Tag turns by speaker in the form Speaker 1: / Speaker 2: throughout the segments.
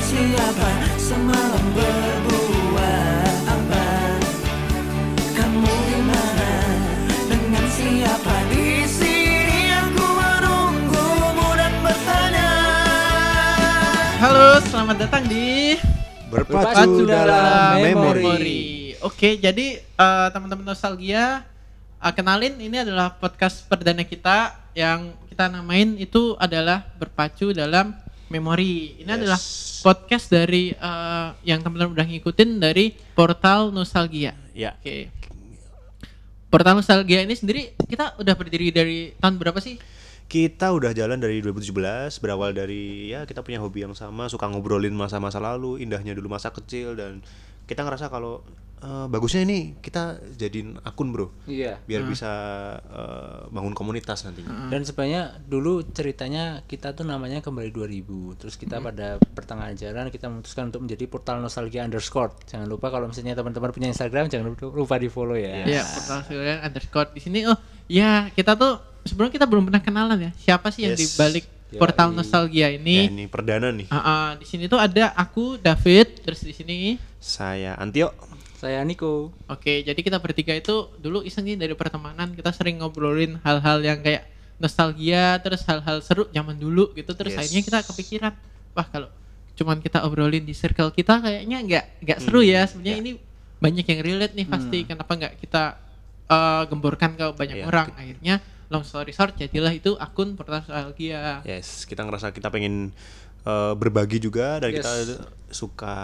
Speaker 1: siapa? Semalam berbuat apa? Kamu di mana dengan siapa? Di sini aku menunggumu dan bertanya.
Speaker 2: Halo, selamat datang di
Speaker 3: Berpacu dalam
Speaker 2: memori. Oke, jadi eh, teman-teman nostalgia eh, kenalin ini adalah podcast perdana kita yang kita namain itu adalah berpacu dalam memori. Ini
Speaker 3: Yes.
Speaker 2: adalah podcast dari eh, yang teman-teman udah ngikutin dari portal nostalgia.
Speaker 3: Ya,
Speaker 2: Oke. Portal nostalgia ini sendiri kita udah berdiri dari tahun berapa sih?
Speaker 3: kita udah jalan dari 2017, berawal dari ya kita punya hobi yang sama, suka ngobrolin masa-masa lalu, indahnya dulu masa kecil dan kita ngerasa kalau eh, bagusnya ini kita jadiin akun bro,
Speaker 4: Iya.
Speaker 3: biar bisa eh, bangun komunitas nantinya.
Speaker 4: Dan sebenarnya dulu ceritanya kita tuh namanya kembali 2000. Terus kita pada pertengahan jalan kita memutuskan untuk menjadi portal nostalgia underscore. Jangan lupa kalau misalnya teman-teman punya Instagram jangan lupa- lupa di follow ya.
Speaker 2: Iya, portal Silurian underscore di sini. Oh, ya kita tuh sebelumnya kita belum pernah kenalan ya. Siapa sih yang
Speaker 3: Yes.
Speaker 2: di balik portal
Speaker 4: Yoi.
Speaker 2: nostalgia
Speaker 3: Ya,
Speaker 2: ini?
Speaker 3: ini perdana nih.
Speaker 2: Ah, ah, di sini tuh ada aku David, terus di sini.
Speaker 3: Saya Antio.
Speaker 4: Saya Niko.
Speaker 2: Oke, jadi kita bertiga itu dulu iseng nih dari pertemanan kita sering ngobrolin hal-hal yang kayak nostalgia, terus hal-hal seru zaman dulu gitu. Terus
Speaker 3: Yes.
Speaker 2: akhirnya kita kepikiran, wah kalau cuman kita obrolin di circle kita kayaknya nggak nggak seru ya. Sebenarnya
Speaker 3: ya.
Speaker 2: ini banyak yang relate nih pasti. Kenapa nggak kita eh, gemborkan ke banyak
Speaker 3: Iya,
Speaker 2: orang? Akhirnya long story short jadilah itu akun portal nostalgia.
Speaker 3: Yes, kita ngerasa kita pengen eh, berbagi juga dan
Speaker 4: Yes.
Speaker 3: kita suka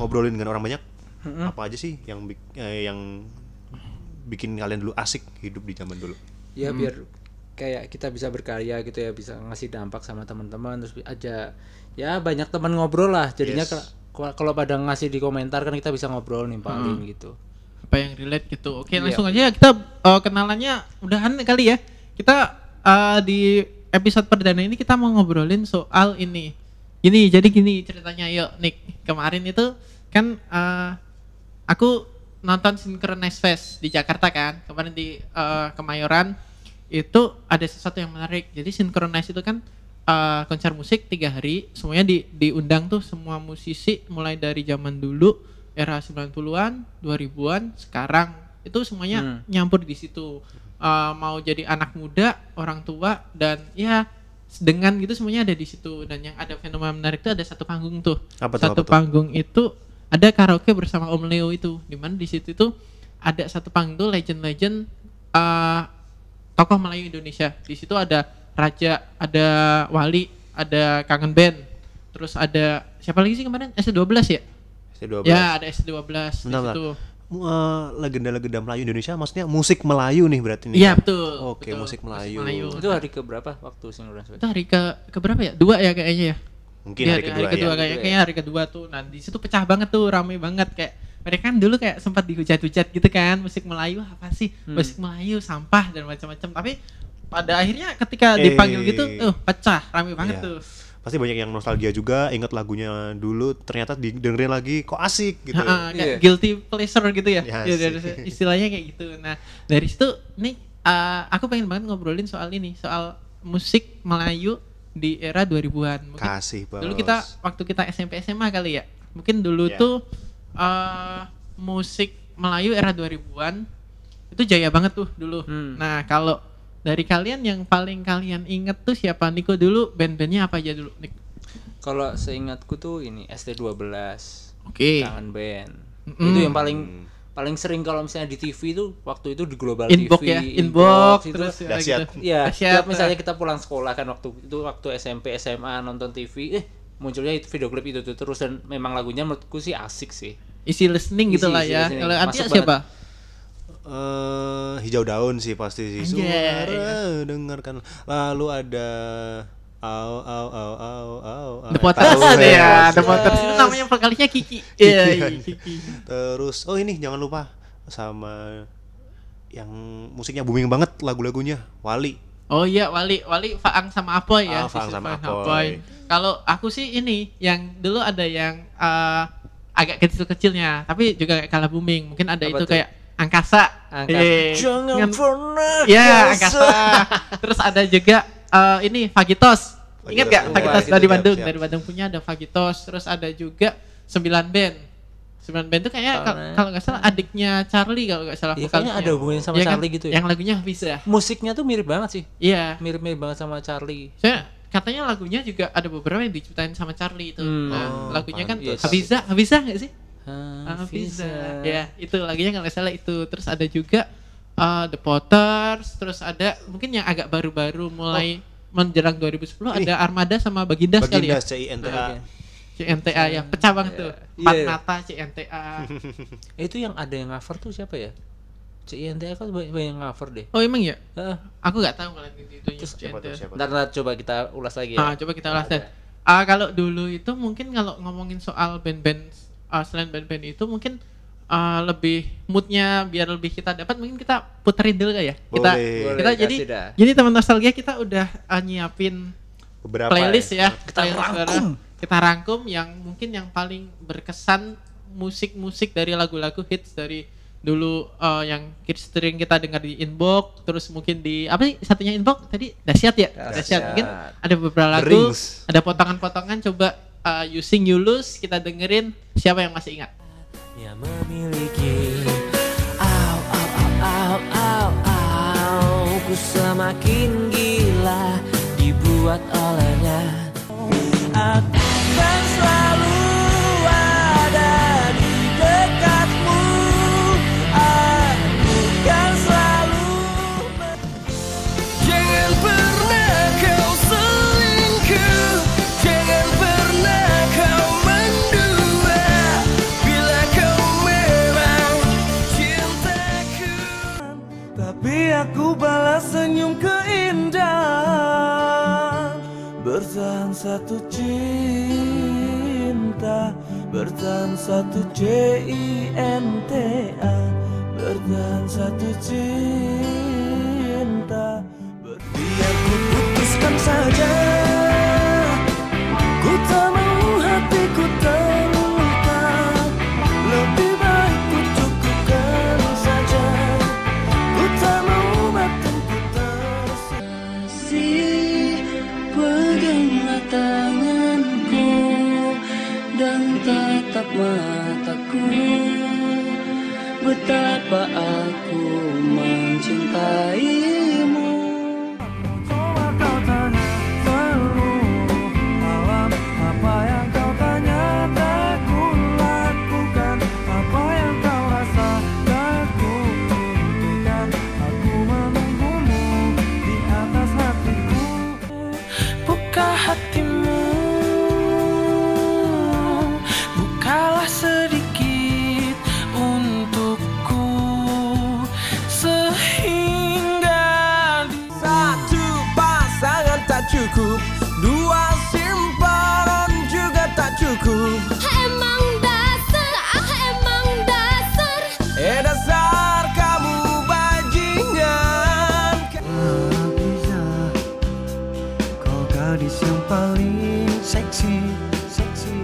Speaker 3: ngobrolin dengan orang banyak. Apa aja sih yang eh, yang bikin kalian dulu asik hidup di zaman dulu?
Speaker 4: Ya biar kayak kita bisa berkarya gitu ya, bisa ngasih dampak sama teman-teman terus aja ya banyak teman ngobrol lah. Jadinya
Speaker 3: Yes.
Speaker 4: kalau- pada ngasih di komentar kan kita bisa ngobrol nih paling gitu.
Speaker 2: apa yang relate gitu. Oke,
Speaker 4: Iya.
Speaker 2: langsung aja ya kita uh, kenalannya udahan kali ya. Kita uh, di episode perdana ini kita mau ngobrolin soal ini. Gini, jadi gini ceritanya yuk Nick. Kemarin itu kan uh, aku nonton Synchronize Fest di Jakarta kan. Kemarin di uh, Kemayoran itu ada sesuatu yang menarik. Jadi Synchronize itu kan uh, konser musik tiga hari. Semuanya di diundang tuh semua musisi mulai dari zaman dulu era 90-an, 2000-an, sekarang itu semuanya
Speaker 4: Hmm.
Speaker 2: nyampur di situ. Uh, mau jadi anak muda, orang tua dan ya dengan gitu semuanya ada di situ dan yang ada fenomena menarik itu ada satu panggung tuh.
Speaker 3: Apa tuh,
Speaker 2: satu
Speaker 3: apa tuh?
Speaker 2: panggung itu ada karaoke bersama Om Leo itu. Di mana di situ itu ada satu panggung tuh legend-legend uh, tokoh Melayu Indonesia. Di situ ada Raja, ada Wali, ada Kangen Band. Terus ada siapa lagi sih kemarin? S12 ya?
Speaker 3: C12.
Speaker 2: Ya, ada S12 di
Speaker 3: Bentar, bentar.
Speaker 2: situ.
Speaker 3: Mu- eh, legenda-legenda Melayu Indonesia maksudnya musik Melayu nih berarti nih.
Speaker 2: Iya,
Speaker 3: kan?
Speaker 2: betul.
Speaker 3: Oke,
Speaker 2: betul.
Speaker 3: musik Melayu.
Speaker 4: Itu hari ke berapa waktu Fest?
Speaker 2: Itu hari ke ke berapa ya? Dua ya kayaknya ya.
Speaker 3: Mungkin
Speaker 2: Iya,
Speaker 3: hari kedua, ya.
Speaker 2: kayaknya,
Speaker 4: Kedua ya.
Speaker 2: kayaknya hari kedua tuh. Nah, di situ pecah banget tuh, rame banget kayak mereka kan dulu kayak sempat dihujat-hujat gitu kan, musik Melayu apa sih?
Speaker 4: Hmm.
Speaker 2: Musik Melayu sampah dan macam-macam. Tapi pada akhirnya ketika
Speaker 3: Eh.
Speaker 2: dipanggil gitu, uh, pecah, rame banget
Speaker 3: Iya.
Speaker 2: tuh.
Speaker 3: Pasti banyak yang nostalgia juga, ingat lagunya dulu ternyata didengerin lagi kok asik gitu.
Speaker 2: Ha-ha, kayak
Speaker 4: Iya.
Speaker 2: guilty pleasure gitu ya.
Speaker 3: Ya,
Speaker 2: Ya, dari-
Speaker 3: sih.
Speaker 2: istilahnya kayak gitu. Nah, dari situ nih uh, aku pengen banget ngobrolin soal ini, soal musik Melayu di era 2000-an. Mungkin
Speaker 3: Kasih, Bos.
Speaker 2: dulu kita waktu kita SMP SMA kali ya. Mungkin dulu
Speaker 3: Ya.
Speaker 2: tuh uh, musik Melayu era 2000-an itu jaya banget tuh dulu.
Speaker 4: Hmm.
Speaker 2: Nah, kalau dari kalian yang paling kalian inget tuh siapa? Niko dulu band-bandnya apa aja dulu? Nik?
Speaker 4: Kalau seingatku tuh ini ST12.
Speaker 2: Oke.
Speaker 4: Kangen Band.
Speaker 2: Mm-mm.
Speaker 4: Itu yang paling paling sering kalau misalnya di TV itu waktu itu di Global
Speaker 2: Inbox
Speaker 4: TV,
Speaker 2: ya, inbox
Speaker 4: itu
Speaker 2: terus ya
Speaker 3: Dahsyat.
Speaker 2: gitu.
Speaker 4: Iya,
Speaker 2: Dahsyat,
Speaker 4: setiap
Speaker 2: ah.
Speaker 4: misalnya kita pulang sekolah kan waktu itu waktu SMP SMA nonton TV, eh munculnya itu video klip itu tuh terus dan memang lagunya menurutku sih asik sih.
Speaker 2: isi listening gitu lah ya. Kalau Antia siapa?
Speaker 3: eh hijau daun sih pasti sih.
Speaker 2: Anjay.
Speaker 3: Suara dengarkan. Lalu ada au au au au au.
Speaker 2: The Potters ya. The Potters itu namanya vokalisnya Kiki. Iya, iya, Kiki.
Speaker 3: Terus oh ini jangan lupa sama yang musiknya booming banget lagu-lagunya Wali.
Speaker 2: Oh iya, Wali, Wali Faang sama Apoy ya.
Speaker 3: Ah, Faang sama
Speaker 2: Faang
Speaker 3: Apoy.
Speaker 2: Kalau aku sih ini yang dulu ada yang eh, agak kecil-kecilnya, tapi juga kayak kalah booming. Mungkin ada
Speaker 4: Apa
Speaker 2: itu
Speaker 4: tuh?
Speaker 2: kayak Angkasa.
Speaker 4: Angkasa.
Speaker 2: Eh,
Speaker 3: Jangan
Speaker 2: dengan-
Speaker 3: pernah
Speaker 2: Ya. Angkasa. Terus ada juga eh, ini Fagitos. Ingat gak
Speaker 3: Iya,
Speaker 2: Fagitos dari
Speaker 3: siap,
Speaker 2: Bandung?
Speaker 3: siap.
Speaker 2: Dari Bandung punya ada Fagitos, terus ada juga 9 band. 9 band itu kayaknya kalau nggak salah adiknya Charlie kalau nggak salah
Speaker 4: Iya, kayaknya ada hubungannya sama
Speaker 2: kan?
Speaker 4: Charlie gitu ya.
Speaker 2: Yang lagunya bisa.
Speaker 4: Musiknya tuh mirip banget sih.
Speaker 2: Iya.
Speaker 4: Mirip-mirip banget sama Charlie.
Speaker 2: Saya katanya lagunya juga ada beberapa yang diciptain sama Charlie itu.
Speaker 4: Hmm.
Speaker 2: Nah,
Speaker 3: Oh,
Speaker 2: lagunya kan
Speaker 4: pantes.
Speaker 2: Hafiza, Hafiza nggak sih? Hafiza. Ya, itu lagunya kalau nggak salah itu. Terus ada juga uh, The Potters, terus ada mungkin yang agak baru-baru mulai menjelang 2010
Speaker 3: Ini.
Speaker 2: ada Armada sama Baginda, sekali ya.
Speaker 3: Baginda.
Speaker 2: CNTA yang pecah banget tuh. Empat
Speaker 4: Iya.
Speaker 2: mata CNTA.
Speaker 4: Eh, Itu yang ada yang cover tuh siapa ya? CINTA kan banyak banyak yang cover deh.
Speaker 2: oh emang ya?
Speaker 4: Ah,
Speaker 2: Aku nggak tahu kalau itu itu
Speaker 4: Terus
Speaker 3: Siapa tuh, siapa tuh?
Speaker 4: ntar, ntar coba kita ulas lagi ya.
Speaker 2: Ah, coba kita ulas deh. Ah, kalau dulu itu mungkin kalau ngomongin soal band-band ah, selain band-band itu mungkin ah, lebih moodnya biar lebih kita dapat mungkin kita puterin dulu ya. Kita
Speaker 3: Boleh.
Speaker 2: kita
Speaker 4: Boleh,
Speaker 2: jadi
Speaker 4: kasih dah.
Speaker 2: jadi teman nostalgia kita udah ah, nyiapin
Speaker 3: Beberapa
Speaker 2: playlist ya.
Speaker 4: Kita
Speaker 2: Playlist
Speaker 4: rangkum.
Speaker 2: Kita rangkum yang mungkin yang paling berkesan musik-musik dari lagu-lagu hits dari dulu eh, yang sering kita dengar di inbox terus mungkin di apa sih satunya inbox tadi dahsyat ya dahsyat mungkin ada beberapa lagu
Speaker 3: Rings.
Speaker 2: ada potongan-potongan coba eh, using you lose kita dengerin siapa yang masih ingat
Speaker 1: yang memiliki Au, au, au, au, au, au. Ku semakin gila dibuat olehnya. Aku senyum keindahan Bertahan satu cinta Bertahan satu C-I-N-T-A Bertahan satu cinta. Biar ku putuskan saja gadis yang paling seksi Seksi,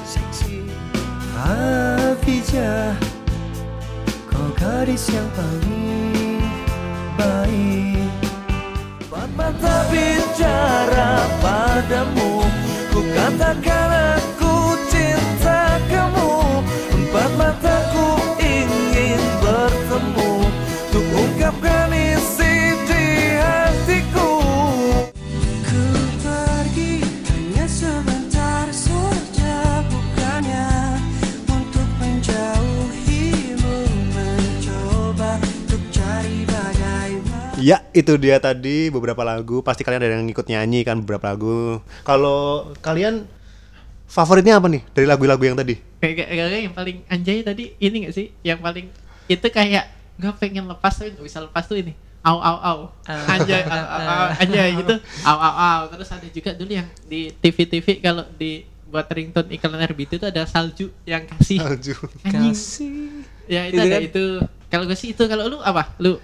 Speaker 1: seksi. Hafizah Kau gadis yang paling baik. Empat mata bicara padamu Ku katakan
Speaker 3: itu dia tadi beberapa lagu. Pasti kalian ada yang ngikut nyanyi kan beberapa lagu. Kalau kalian favoritnya apa nih dari lagu-lagu yang tadi?
Speaker 2: kayak kayak- kayak yang paling anjay tadi ini gak sih yang paling itu kayak nggak pengen lepas tapi nggak bisa lepas tuh ini au au au anjay au, au, au, anjay gitu au au au terus ada juga dulu yang di TV TV kalau di buat ringtone iklan RBT itu ada salju yang kasih
Speaker 3: Salju.
Speaker 2: anjing
Speaker 4: Kasih.
Speaker 2: ya itu
Speaker 4: Itu
Speaker 2: ada
Speaker 4: kan?
Speaker 2: itu kalau gue sih itu kalau lu apa lu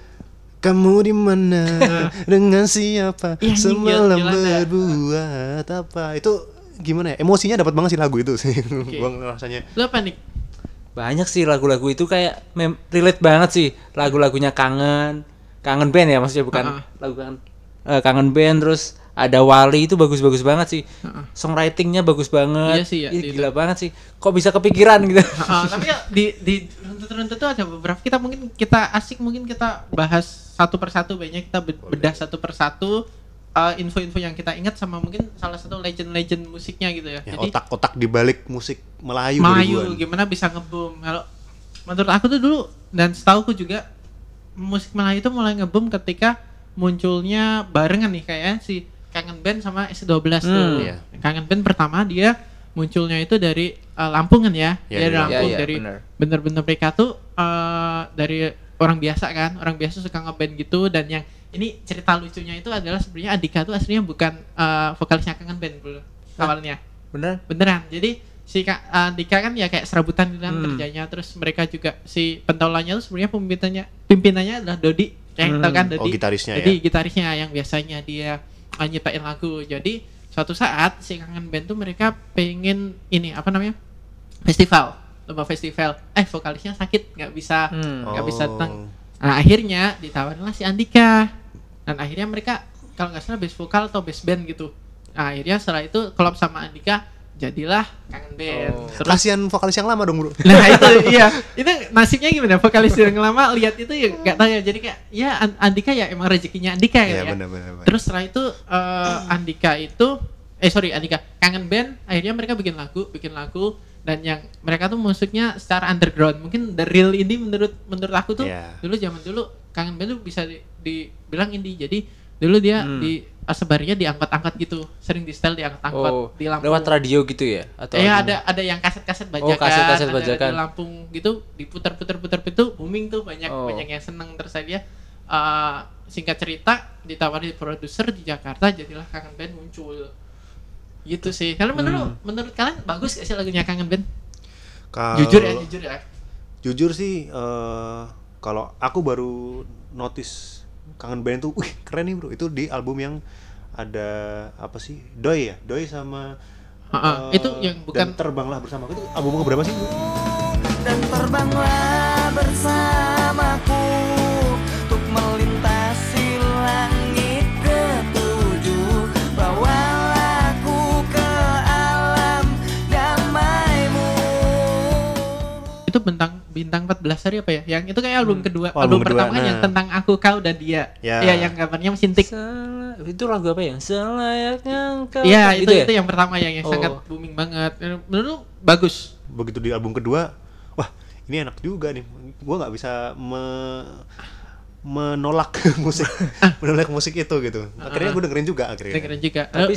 Speaker 3: Kamu di mana? dengan siapa?
Speaker 2: Anjing,
Speaker 3: Semalam berbuat apa? Itu gimana ya? Emosinya dapat banget sih lagu itu sih. Gua ngerasanya.
Speaker 2: lu apa nih
Speaker 4: Banyak sih lagu-lagu itu kayak mem- relate banget sih. Lagu-lagunya kangen, kangen band ya maksudnya bukan
Speaker 2: Ah, ah.
Speaker 4: lagu kangen eh, kangen band terus ada Wali itu bagus-bagus banget sih. Songwritingnya bagus banget.
Speaker 2: Iya sih, ya,
Speaker 4: Ih,
Speaker 2: di-
Speaker 4: gila banget sih. Kok bisa kepikiran gitu?
Speaker 2: Ah, tapi ya di di runtut-runtut itu ada beberapa. Kita mungkin kita asik mungkin kita bahas satu persatu. Banyak kita be- bedah satu persatu eh, info-info yang kita ingat sama mungkin salah satu legend-legend musiknya gitu ya.
Speaker 3: Ya,
Speaker 2: Jadi
Speaker 3: otak-otak di balik musik Melayu
Speaker 2: Melayu
Speaker 3: 2000-an.
Speaker 2: gimana bisa ngebum? Kalau menurut aku tuh dulu dan setauku juga musik Melayu itu mulai ngebum ketika munculnya barengan nih kayak si Kangen Band sama S12 tuh.
Speaker 4: Hmm,
Speaker 3: iya.
Speaker 2: Kangen Band pertama dia munculnya itu dari eh, Lampungan ya.
Speaker 3: Iya,
Speaker 2: dari
Speaker 3: dari
Speaker 2: Lampung
Speaker 4: Lampung. Iya, iya,
Speaker 2: dari bener-bener mereka tuh eh, dari orang biasa kan. Orang biasa suka ngeband gitu dan yang ini cerita lucunya itu adalah sebenarnya Andika tuh aslinya bukan eh, vokalisnya Kangen Band dulu awalnya
Speaker 4: bener
Speaker 2: beneran jadi si Kak Andika kan ya kayak serabutan gitu kan
Speaker 4: Hmm.
Speaker 2: kerjanya terus mereka juga si pentolannya tuh sebenarnya pimpinannya pimpinannya adalah Dodi kayak
Speaker 4: Hmm.
Speaker 2: tau kan Dodi
Speaker 3: Oh, gitarisnya
Speaker 2: jadi
Speaker 3: ya?
Speaker 2: gitarisnya yang biasanya dia uh, nyiptain lagu. Jadi suatu saat si kangen band tuh mereka pengen ini apa namanya? Festival lomba festival. Eh vokalisnya sakit nggak bisa
Speaker 4: Hmm.
Speaker 2: nggak bisa
Speaker 3: Oh.
Speaker 2: datang nah akhirnya ditawarinlah si Andika. Dan akhirnya mereka kalau nggak salah base vokal atau base band gitu. Nah, akhirnya setelah itu kolab sama Andika jadilah kangen band
Speaker 4: Oh.
Speaker 2: terus
Speaker 3: Kasihan vokalis yang lama dong, Bro.
Speaker 2: nah itu iya itu nasibnya gimana vokalis yang lama lihat itu ya nggak tahu ya jadi kayak ya An- Andika ya emang rezekinya Andika
Speaker 3: Iya,
Speaker 2: ya, ya.
Speaker 3: benar
Speaker 2: terus setelah itu eh, Andika itu eh sorry Andika kangen band akhirnya mereka bikin lagu bikin lagu dan yang mereka tuh musiknya secara underground mungkin the real indie menurut menurut aku tuh
Speaker 3: Iya.
Speaker 2: dulu zaman dulu kangen band tuh bisa di- dibilang indie jadi dulu dia
Speaker 4: Hmm.
Speaker 2: di sebarnya diangkat-angkat gitu sering di style diangkat-angkat
Speaker 4: oh
Speaker 2: di Lampung
Speaker 4: lewat radio gitu ya atau
Speaker 2: Iya
Speaker 4: gimana?
Speaker 2: ada ada yang kaset-kaset bajakan,
Speaker 4: Oh, kaset-kaset
Speaker 2: ada
Speaker 4: bajakan.
Speaker 2: di Lampung gitu diputar-putar-putar itu booming tuh banyak
Speaker 4: Oh.
Speaker 2: banyak yang seneng terus dia eh, singkat cerita ditawari produser di Jakarta jadilah Kangen Band muncul gitu sih. Kalian menurut
Speaker 4: Hmm.
Speaker 2: menurut kalian bagus gak sih lagunya Kangen Band?
Speaker 3: Kalau-
Speaker 2: Jujur ya jujur ya.
Speaker 3: Jujur sih eh, kalau aku baru notice kangen band tuh, wih keren nih bro. Itu di album yang ada apa sih? Doi ya, Doi sama
Speaker 2: Ha-ha,
Speaker 3: eh,
Speaker 2: itu yang bukan-
Speaker 3: dan terbanglah bersama itu album keberapa sih? Bro?
Speaker 1: dan terbanglah bersamaku untuk melintasi langit ketujuh bawalah aku ke alam damaimu
Speaker 2: Itu bintang bintang 14 hari apa ya? Yang itu kayak album kedua,
Speaker 3: Oh,
Speaker 2: album,
Speaker 3: album kedua,
Speaker 2: pertama yang
Speaker 3: nah.
Speaker 2: tentang aku kau dan dia.
Speaker 3: Ya.
Speaker 2: Iya yang gambarnya sintik.
Speaker 4: Sel- itu lagu apa ya selayaknya engkau
Speaker 2: Iya itu
Speaker 4: Gitu ya?
Speaker 2: itu yang pertama yang, yang
Speaker 4: Oh.
Speaker 2: sangat booming banget. Menurut bagus.
Speaker 3: Begitu di album kedua, wah ini enak juga nih. Gua nggak bisa me- menolak musik, menolak musik itu gitu. Akhirnya gue dengerin juga akhirnya.
Speaker 2: Dengerin juga.
Speaker 4: tapi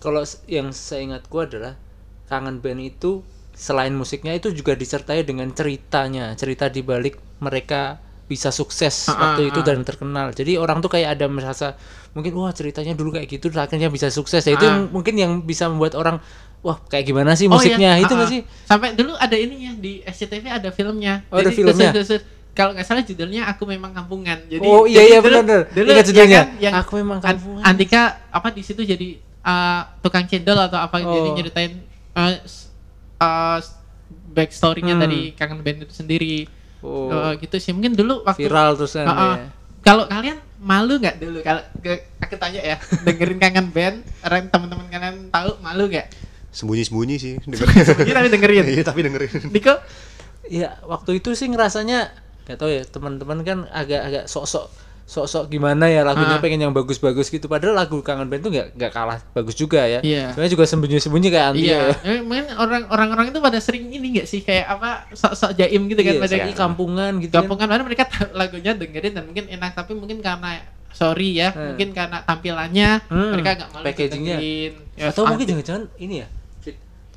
Speaker 4: kalau yang saya ingatku adalah kangen band itu selain musiknya itu juga disertai dengan ceritanya cerita di balik mereka bisa sukses
Speaker 2: Ah,
Speaker 4: waktu
Speaker 2: ah,
Speaker 4: itu
Speaker 2: ah.
Speaker 4: dan terkenal jadi orang tuh kayak ada merasa mungkin wah ceritanya dulu kayak gitu akhirnya bisa sukses ya itu yang mungkin yang bisa membuat orang wah kayak gimana sih
Speaker 2: Oh,
Speaker 4: musiknya
Speaker 2: iya.
Speaker 4: itu nggak sih
Speaker 2: Sampai dulu ada ininya di SCTV ada filmnya.
Speaker 4: Oh, ada
Speaker 2: Jadi
Speaker 4: filmnya?
Speaker 2: khusus- khusus- kalau nggak salah judulnya aku memang kampungan. Jadi
Speaker 4: Oh, iya,
Speaker 2: jadi
Speaker 4: iya, benar, benar.
Speaker 2: dulu
Speaker 4: Ingat
Speaker 2: ya
Speaker 4: judulnya.
Speaker 2: kan, yang
Speaker 4: Aku Memang
Speaker 2: An-
Speaker 4: Kampungan.
Speaker 2: Andika apa di situ jadi uh, tukang cendol atau apa jadi
Speaker 4: Oh.
Speaker 2: nyeritain uh, uh, backstory-nya
Speaker 4: Hmm.
Speaker 2: dari kangen band itu sendiri.
Speaker 4: Oh.
Speaker 2: Uh, gitu sih. Mungkin dulu waktu
Speaker 4: viral terus kan
Speaker 2: Uh, uh.
Speaker 4: ya.
Speaker 2: Kalau kalian malu nggak dulu kalau ke- aku tanya ya dengerin kangen band orang teman-teman kalian tahu malu nggak?
Speaker 3: Sembunyi-sembunyi sih
Speaker 2: Iya tapi dengerin.
Speaker 3: Iya tapi dengerin.
Speaker 2: Niko
Speaker 4: Ya waktu itu sih ngerasanya gak tahu ya teman-teman kan agak-agak sok-sok sok-sok gimana ya lagunya
Speaker 2: Ah.
Speaker 4: pengen yang bagus-bagus gitu padahal lagu kangen band tuh nggak nggak kalah bagus juga ya
Speaker 2: Iya.
Speaker 4: sebenarnya juga sembunyi-sembunyi kayak anti
Speaker 2: Iya,
Speaker 4: ya
Speaker 2: eh, mungkin orang orang-orang itu pada sering ini nggak sih kayak apa sok-sok jaim gitu kan
Speaker 4: Iya,
Speaker 2: pada
Speaker 4: sok- kampungan gitu kan.
Speaker 2: kampungan padahal mereka tahu lagunya dengerin dan mungkin enak tapi mungkin karena sorry ya
Speaker 4: Hmm.
Speaker 2: mungkin karena tampilannya
Speaker 4: Hmm,
Speaker 2: mereka nggak malu
Speaker 4: packagingnya.
Speaker 2: Ya,
Speaker 4: atau mungkin jangan-jangan ini ya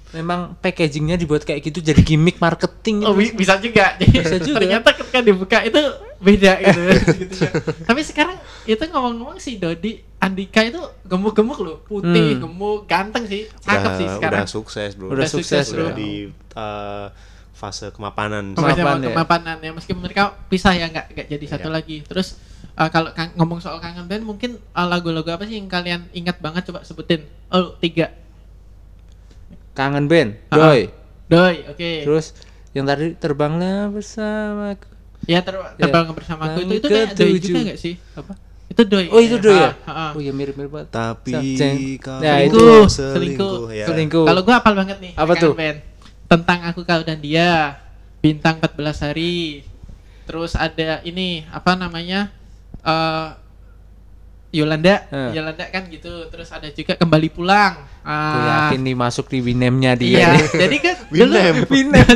Speaker 4: memang packagingnya dibuat kayak gitu jadi gimmick marketing
Speaker 2: Oh,
Speaker 4: gitu.
Speaker 2: bi- bisa juga. Jadi
Speaker 4: Bisa juga.
Speaker 2: ternyata ketika dibuka itu beda gitu. gitu ya. Tapi sekarang itu ngomong-ngomong si Dodi Andika itu gemuk-gemuk loh, putih,
Speaker 4: Hmm.
Speaker 2: gemuk, ganteng sih, cakep sih sekarang.
Speaker 3: udah sukses bro.
Speaker 4: Udah sukses,
Speaker 3: udah
Speaker 2: bro.
Speaker 3: di uh, fase kemapanan.
Speaker 2: Kemapan,
Speaker 4: Kemapan ya.
Speaker 2: kemapanan ya meskipun mereka pisah ya nggak nggak jadi satu
Speaker 3: Iya.
Speaker 2: lagi terus uh, kalau ngomong soal kangen band mungkin uh, lagu-lagu apa sih yang kalian ingat banget coba sebutin oh tiga
Speaker 4: kangen band
Speaker 2: Ah,
Speaker 4: Doi
Speaker 2: doi oke
Speaker 4: terus yang tadi terbanglah bersama
Speaker 2: ya ter terbang bersamaku itu itu kayak doi juga nggak sih
Speaker 4: apa
Speaker 2: Itu doi.
Speaker 4: Oh itu doi ya?
Speaker 2: Ah, ah, ah.
Speaker 4: Oh iya mirip-mirip banget.
Speaker 3: Tapi
Speaker 4: Nah, itu
Speaker 2: Selingkuh,
Speaker 3: selingkuh, ya.
Speaker 4: Selingkuh.
Speaker 2: Kalau gua apal banget nih.
Speaker 4: Apa
Speaker 2: Kangen
Speaker 4: tuh?
Speaker 2: Band. Tentang aku kau dan dia. Bintang 14 hari. Terus ada ini apa namanya? eh Yolanda,
Speaker 4: Eh.
Speaker 2: Yolanda kan gitu. Terus ada juga kembali pulang.
Speaker 4: Aku
Speaker 2: Ah,
Speaker 4: yakin nih masuk di Winem-nya dia.
Speaker 2: Iya, jadi kan dulu
Speaker 3: Winem.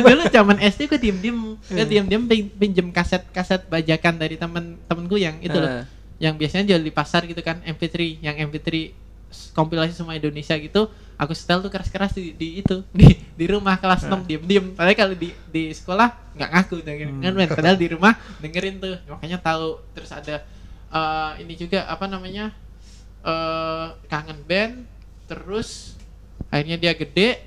Speaker 2: dulu zaman SD gue diem-diem, gue diem-diem pin- pinjem kaset-kaset bajakan dari temen-temenku yang itu loh,
Speaker 4: Eh.
Speaker 2: yang biasanya jual di pasar gitu kan, MP3, yang MP3 s- kompilasi semua Indonesia gitu, aku setel tuh keras-keras di, di itu di di rumah kelas 6 diem-diem. Padahal kalau di di sekolah nggak ngaku dengerin kan, men. padahal di rumah dengerin tuh, makanya tahu. Terus ada eh, ini juga apa namanya eh kangen band terus akhirnya dia gede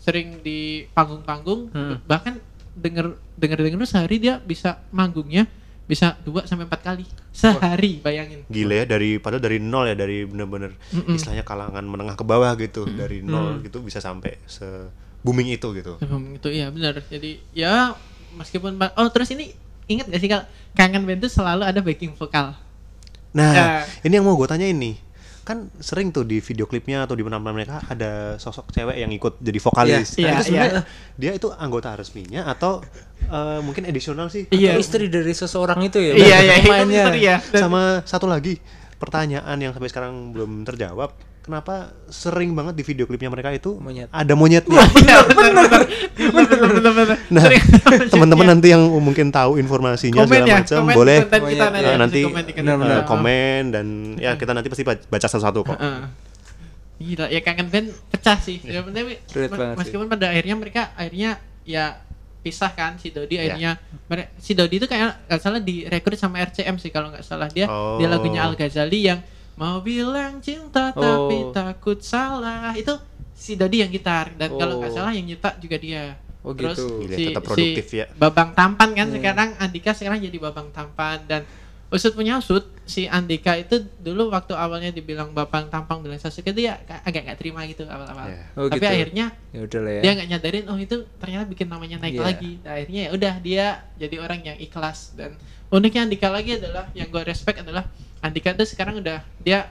Speaker 2: sering di panggung-panggung.
Speaker 4: Hmm.
Speaker 2: bahkan denger denger denger sehari dia bisa manggungnya bisa dua sampai empat kali sehari bayangin.
Speaker 3: Gila ya dari padahal dari nol ya dari bener-bener
Speaker 2: Mm-mm.
Speaker 3: istilahnya kalangan menengah ke bawah gitu dari nol gitu bisa sampai se booming itu gitu.
Speaker 2: Sebelum itu iya benar jadi ya meskipun oh terus ini ingat gak sih kalau kangen band itu selalu ada backing vokal
Speaker 3: Nah,
Speaker 2: Ya.
Speaker 3: ini yang mau gue tanya ini kan sering tuh di video klipnya atau di penampilan mereka ada sosok cewek yang ikut jadi vokalis.
Speaker 2: Iya,
Speaker 3: Nah, itu
Speaker 2: iya,
Speaker 3: sebenarnya dia itu anggota resminya atau eh, mungkin edisional sih?
Speaker 2: iya
Speaker 4: Atau istri dari seseorang itu ya.
Speaker 2: iya iya itu
Speaker 4: Pemainnya.
Speaker 2: misteri ya Dan-
Speaker 3: Sama satu lagi pertanyaan yang sampai sekarang belum terjawab, kenapa sering banget di video klipnya mereka itu
Speaker 4: Monyet.
Speaker 3: ada monyetnya?
Speaker 2: Iya, benar benar benar benar benar
Speaker 3: Nah, teman-teman nanti yang mungkin tahu informasinya
Speaker 2: komen
Speaker 3: segala
Speaker 2: ya
Speaker 3: macam
Speaker 2: komen
Speaker 3: boleh
Speaker 2: kita
Speaker 4: Komen,
Speaker 2: nanti, komen
Speaker 3: komen dan ya kita nanti pasti baca satu-satu kok.
Speaker 2: Heeh. Gila, ya kangen band pecah sih. Ya, tapi
Speaker 4: banget sih.
Speaker 2: meskipun pada akhirnya mereka akhirnya ya pisah kan si Dodi
Speaker 3: Ya.
Speaker 2: akhirnya si Dodi itu kayak nggak salah direkrut sama RCM sih kalau nggak salah dia
Speaker 3: Oh.
Speaker 2: dia lagunya Al Ghazali yang mau bilang cinta tapi
Speaker 4: Oh.
Speaker 2: takut salah itu si Dodi yang gitar dan kalau nggak
Speaker 4: Oh.
Speaker 2: salah yang nyetak juga dia.
Speaker 4: Oh,
Speaker 2: Terus
Speaker 4: gitu.
Speaker 3: Gila,
Speaker 2: si,
Speaker 3: tetap produktif
Speaker 2: si
Speaker 3: ya.
Speaker 2: Babang Tampan kan sekarang Andika sekarang jadi Babang Tampan dan usut punya usut si Andika itu dulu waktu awalnya dibilang Babang Tampang bilang Sasuke itu ya agak nggak terima gitu awal-awal.
Speaker 3: Ya.
Speaker 4: Oh,
Speaker 2: Tapi
Speaker 4: gitu.
Speaker 2: akhirnya
Speaker 4: Ya ya.
Speaker 2: dia nggak nyadarin oh itu ternyata bikin namanya naik
Speaker 4: Iya.
Speaker 2: lagi. Nah, akhirnya ya udah dia jadi orang yang ikhlas dan uniknya Andika lagi adalah yang gue respect adalah Andika tuh sekarang udah dia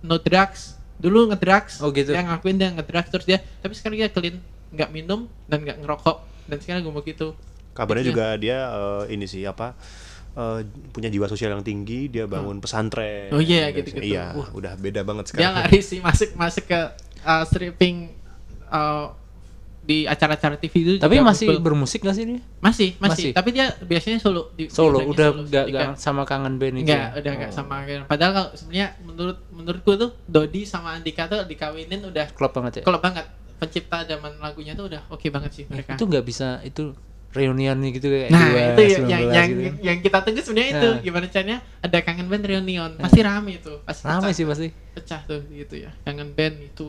Speaker 2: no drugs dulu ngedrugs
Speaker 4: Oh, gitu.
Speaker 2: dia ngakuin dia ngedrugs terus dia tapi sekarang dia clean nggak minum dan nggak ngerokok dan sekarang gue mau gitu
Speaker 3: Kabarnya
Speaker 2: Gitu ya.
Speaker 3: juga dia eh, ini sih apa eh, punya jiwa sosial yang tinggi, dia bangun pesantren.
Speaker 2: Oh iya,
Speaker 3: Dan-
Speaker 2: gitu-gitu.
Speaker 3: Iya,
Speaker 2: Wah.
Speaker 3: udah beda banget
Speaker 2: dia
Speaker 3: sekarang.
Speaker 2: lari sih masuk masuk ke uh, stripping uh, di acara-acara TV itu
Speaker 4: Tapi
Speaker 2: juga
Speaker 4: masih bermusik gak sih dia?
Speaker 2: masih, masih
Speaker 4: masih.
Speaker 2: tapi dia biasanya solo di
Speaker 4: Solo, udah
Speaker 2: solo.
Speaker 4: gak,
Speaker 2: Enggak.
Speaker 4: gak sama kangen band itu.
Speaker 2: Enggak,
Speaker 4: ya?
Speaker 2: udah enggak
Speaker 4: Oh.
Speaker 2: sama kayak padahal kalau sebenarnya menurut menurutku tuh Dodi sama Andika tuh dikawinin udah
Speaker 4: Klop banget ya.
Speaker 2: kalau banget pencipta zaman lagunya tuh udah oke banget sih mereka
Speaker 4: Itu nggak bisa itu reunian gitu kayak
Speaker 2: nah
Speaker 4: dua,
Speaker 2: itu ya-
Speaker 4: 19
Speaker 2: yang yang
Speaker 4: gitu.
Speaker 2: yang kita tunggu sebenarnya itu
Speaker 4: Nah.
Speaker 2: gimana caranya ada kangen band reunion pasti rame itu pasti
Speaker 4: Ramai
Speaker 2: pecah.
Speaker 4: sih pasti.
Speaker 2: pecah tuh gitu ya kangen band itu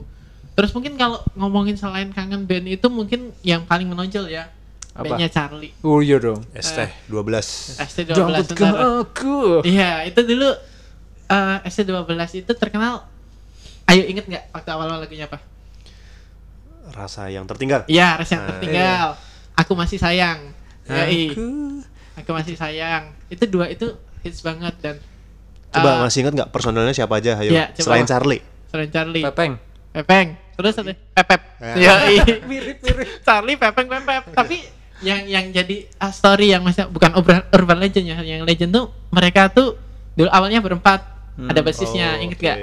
Speaker 2: terus mungkin kalau ngomongin selain kangen band itu mungkin yang paling menonjol ya
Speaker 4: Apa?
Speaker 2: bandnya Charlie
Speaker 4: Oh iya dong.
Speaker 3: ST 12.
Speaker 2: ST12
Speaker 4: Jemputkan
Speaker 2: benar.
Speaker 4: aku.
Speaker 2: iya itu dulu eh ST12 itu terkenal ayo inget nggak waktu awal lagunya apa
Speaker 3: Rasa yang tertinggal.
Speaker 2: iya rasa yang
Speaker 3: Nah,
Speaker 2: tertinggal aku masih sayang.
Speaker 4: Aku.
Speaker 2: aku masih sayang itu dua itu hits banget dan
Speaker 3: Coba
Speaker 2: eh,
Speaker 3: masih ingat nggak personelnya siapa aja? Ayo.
Speaker 2: Iya, coba.
Speaker 3: Selain Charlie.
Speaker 2: selain Charlie
Speaker 4: Pepeng.
Speaker 2: Pepeng. Terus ada Pepep.
Speaker 3: Ya.
Speaker 2: Yoi. Charlie Pepeng Pepep. Tapi yang yang jadi uh, story yang masih bukan urban, urban legend ya yang legend tuh mereka tuh dulu awalnya berempat. Ada basisnya
Speaker 3: Oh,
Speaker 2: inget
Speaker 3: oke.
Speaker 2: gak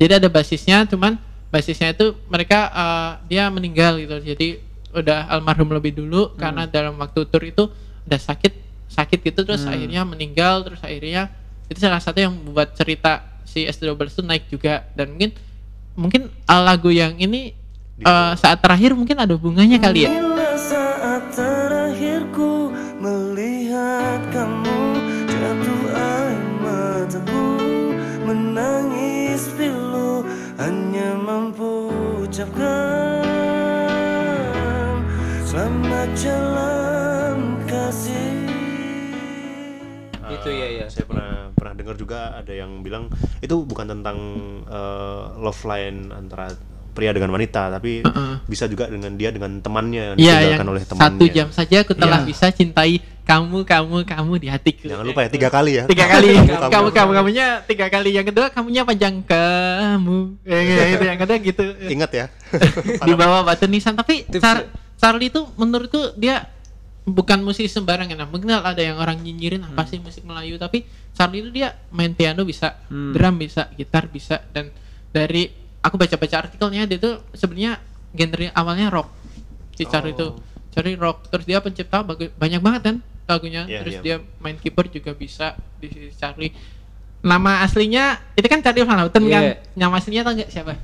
Speaker 2: jadi ada basisnya cuman basisnya itu mereka uh, dia meninggal gitu. Jadi udah almarhum lebih dulu karena dalam waktu tour itu udah sakit sakit gitu. Terus akhirnya meninggal terus akhirnya itu salah satu yang membuat cerita si S12 itu naik juga. Dan mungkin mungkin uh, lagu yang ini uh, saat terakhir mungkin ada bunganya kali ya
Speaker 1: Bila saat terakhirku melihat kamu jatuh air mataku menangis pilu hanya mampu ucapkan selamat jalan kasih.
Speaker 4: Gitu ya, ya.
Speaker 3: Dengar juga ada yang bilang itu bukan tentang eh, love line antara pria dengan wanita, tapi bisa juga dengan dia dengan temannya yang
Speaker 2: Iya, yang
Speaker 3: ditinggalkan oleh temannya.
Speaker 2: satu jam saja aku telah
Speaker 4: Iya.
Speaker 2: bisa cintai kamu kamu kamu di hatiku.
Speaker 3: Jangan lupa ya tiga kali ya.
Speaker 2: tiga kali
Speaker 3: Kamu,
Speaker 2: kamu kamu kamunya tiga kali yang kedua kamunya panjang kamu ya, ya, itu yang kedua gitu
Speaker 3: Ingat ya.
Speaker 2: di bawah batu nisan tapi Char-
Speaker 4: ya?
Speaker 2: Charlie itu menurutku dia bukan musisi sembarangan nah mungkin ada yang orang nyinyirin apa
Speaker 4: Hmm.
Speaker 2: sih musik Melayu tapi Charlie itu dia main piano bisa
Speaker 4: Hmm.
Speaker 2: drum bisa gitar bisa dan dari aku baca-baca artikelnya dia tuh sebenarnya genre awalnya rock si Charlie itu
Speaker 3: Oh.
Speaker 2: Charlie rock terus dia pencipta banyak banget kan lagunya
Speaker 3: Iya,
Speaker 2: terus
Speaker 3: iya.
Speaker 2: dia main keyboard juga bisa di si Charlie nama aslinya itu kan Charlie Van Houten kan
Speaker 4: Iya.
Speaker 2: nama aslinya tau nggak siapa?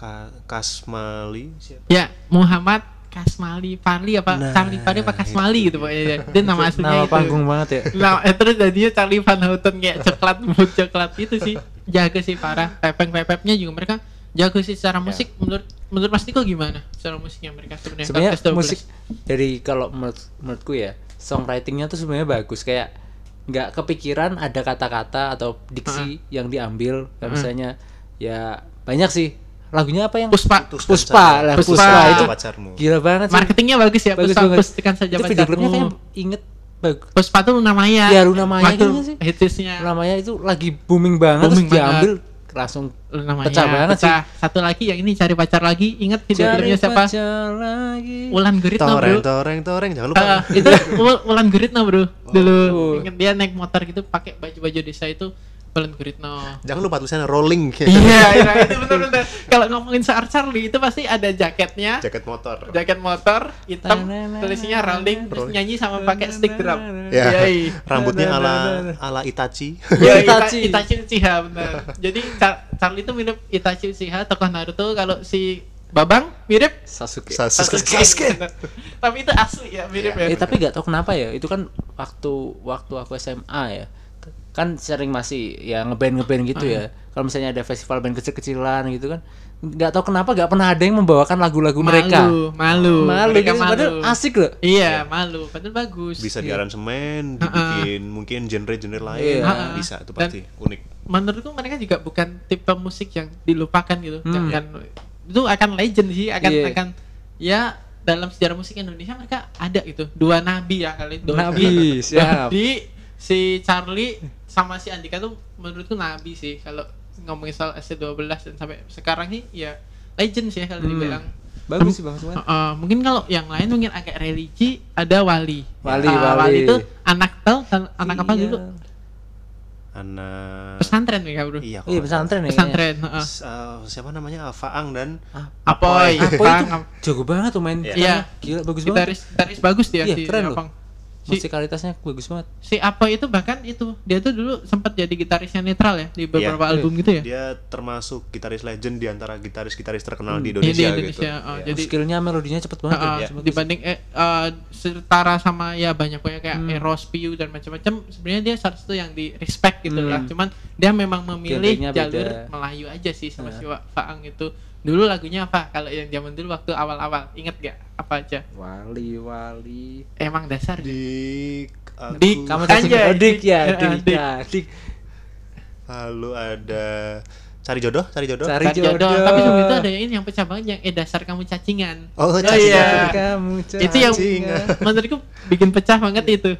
Speaker 3: Ka Kasmali siapa?
Speaker 2: Ya, Muhammad Kasmali Farli apa
Speaker 3: Nah,
Speaker 2: Charlie Farli apa Kasmali gitu pokoknya. Dia nama aslinya
Speaker 4: Nama
Speaker 2: itu.
Speaker 4: panggung banget ya.
Speaker 2: Nah, eh, terus jadinya Charlie Van Houten kayak coklat mood coklat itu sih. Jago sih parah. Pepeng pepepnya juga mereka jago sih secara musik. Menurut menurut Mas Niko gimana? Secara musiknya mereka sebenarnya.
Speaker 4: sebenarnya
Speaker 2: Podcast 12.
Speaker 4: musik dari kalau menurut menurutku ya songwritingnya tuh sebenarnya bagus kayak nggak kepikiran ada kata-kata atau diksi yang diambil kayak misalnya ya banyak sih lagunya apa yang
Speaker 2: Puspa.
Speaker 3: Putuskan
Speaker 4: Puspa
Speaker 3: saja.
Speaker 4: lah
Speaker 2: Puspa.
Speaker 4: Puspa, itu
Speaker 3: pacarmu.
Speaker 4: gila banget sih
Speaker 2: Marketingnya bagus ya.
Speaker 4: bagus
Speaker 2: Puspa,
Speaker 4: banget
Speaker 2: saja
Speaker 4: itu video klipnya kayak inget bagus
Speaker 2: Puspa tuh Luna Maya.
Speaker 4: Ya, Luna Maya
Speaker 2: Waktu
Speaker 4: gitu sih.
Speaker 2: Hitsnya
Speaker 4: namanya itu lagi booming banget
Speaker 2: Booming
Speaker 4: terus diambil langsung
Speaker 2: Luna Maya.
Speaker 4: pecah banget sih.
Speaker 2: pecah. Satu lagi yang ini cari pacar lagi. Ingat video
Speaker 4: Cari
Speaker 2: klipnya siapa?
Speaker 4: pacar lagi
Speaker 2: Ulan Guritno bro.
Speaker 3: Toreng, toreng, toreng, jangan lupa.
Speaker 2: Ah, itu Ul- Ulan Guritno bro dulu
Speaker 4: Oh.
Speaker 2: inget dia naik motor gitu pakai baju-baju desa itu Ulan Guritno
Speaker 3: Jangan lupa tulisannya rolling.
Speaker 2: iya iya itu benar-benar kalau ngomongin soal Charlie itu pasti ada jaketnya
Speaker 3: Jaket motor.
Speaker 2: jaket motor hitam tulisnya rolling terus nyanyi sama pakai stick drum
Speaker 3: Ya.
Speaker 2: Yoi.
Speaker 3: Rambutnya ala ala Itachi.
Speaker 2: Ya,
Speaker 4: Itachi.
Speaker 2: Itachi, Itachi Uchiha benar. Jadi Char- Charlie itu mirip Itachi Uchiha tokoh Naruto kalau si Babang mirip
Speaker 4: Sasuke
Speaker 3: Sasuke.
Speaker 2: Benar. Tapi itu asli ya mirip ya.
Speaker 4: Eh tapi gak tau kenapa ya itu kan waktu waktu aku SMA ya kan sering masih ya ngeband ngeband gitu ya kalau misalnya ada festival band kecil-kecilan gitu kan nggak tahu kenapa nggak pernah ada yang membawakan lagu-lagu mereka
Speaker 2: Malu, malu,
Speaker 4: malu
Speaker 2: Mereka
Speaker 4: gitu, padahal asik loh
Speaker 2: Iya, malu. Padahal bagus.
Speaker 3: Bisa di
Speaker 2: Iya.
Speaker 3: aransemen, dibikin mungkin genre-genre lain.
Speaker 4: Iya.
Speaker 3: Bisa itu
Speaker 2: Dan-
Speaker 3: pasti unik.
Speaker 2: Menurutku mereka juga bukan tipe musik yang dilupakan gitu.
Speaker 4: Hmm.
Speaker 2: Jangan itu akan legend sih, akan
Speaker 4: Iya.
Speaker 2: akan ya dalam sejarah musik Indonesia mereka ada gitu. Dua nabi ya kali dua
Speaker 4: Nabi, siap.
Speaker 2: Nabi si Charlie sama si Andika tuh menurutku nabi sih kalau ngomongin soal SC12 dan sampai sekarang sih ya legend sih kalau
Speaker 4: Hmm.
Speaker 2: dibilang.
Speaker 4: bagus sih bagus banget
Speaker 2: Heeh, mungkin kalau yang lain mungkin agak religi ada wali.
Speaker 4: Wali,
Speaker 2: Ah,
Speaker 4: wali.
Speaker 2: itu anak tel anak apa
Speaker 4: Iya.
Speaker 2: dulu?
Speaker 3: Anak
Speaker 2: Pesantren ya bro.
Speaker 3: Iya,
Speaker 4: oh iya pesantren ya
Speaker 2: Pesantren.
Speaker 3: S- eh, siapa namanya? Faang dan
Speaker 2: Apoy.
Speaker 4: Apa
Speaker 2: Bang,
Speaker 4: itu jago banget tuh main
Speaker 3: Iya.
Speaker 2: Iya.
Speaker 4: gila bagus banget
Speaker 2: Gitaris, gitaris bagus dia
Speaker 4: Iya,
Speaker 2: si
Speaker 4: keren loh.
Speaker 2: Si,
Speaker 4: musikalitasnya bagus banget
Speaker 2: si Apoy itu bahkan itu dia tuh dulu sempat jadi gitarisnya netral ya di beberapa
Speaker 3: Iya.
Speaker 2: album gitu ya.
Speaker 3: dia termasuk gitaris legend di antara gitaris-gitaris terkenal di
Speaker 2: Iya, di
Speaker 3: Indonesia,
Speaker 2: Indonesia,
Speaker 3: gitu.
Speaker 2: oh,
Speaker 3: Iya.
Speaker 2: jadi-
Speaker 4: skillnya melodinya cepet banget
Speaker 2: Heeh,
Speaker 4: ya.
Speaker 2: dibanding eh, eh, setara sama ya banyak banyak kayak
Speaker 4: Hmm.
Speaker 2: Eros Piu dan macam-macam sebenarnya dia salah satu yang di respect gitu
Speaker 4: Hmm.
Speaker 2: lah cuman dia memang memilih
Speaker 4: Genrenya
Speaker 2: jalur
Speaker 4: beda.
Speaker 2: Melayu aja sih sama
Speaker 4: Nah.
Speaker 2: si Wa- Faang itu dulu lagunya apa kalau yang zaman dulu waktu awal-awal inget gak apa aja
Speaker 4: wali wali
Speaker 2: emang dasar
Speaker 3: Dik, aku-
Speaker 2: Dik,
Speaker 4: kamu singkat oh, dik ya
Speaker 2: Dik.
Speaker 4: dik ya dik
Speaker 3: lalu ada cari jodoh, cari jodoh.
Speaker 4: Cari
Speaker 2: Cari jodoh.
Speaker 4: jodoh.
Speaker 2: tapi sebelum itu ada yang ini yang pecah banget yang eh dasar kamu cacingan
Speaker 3: Oh,
Speaker 2: iya
Speaker 3: cacingan.
Speaker 4: kamu
Speaker 2: itu yang
Speaker 3: Cacingan.
Speaker 2: menurutku bikin pecah banget itu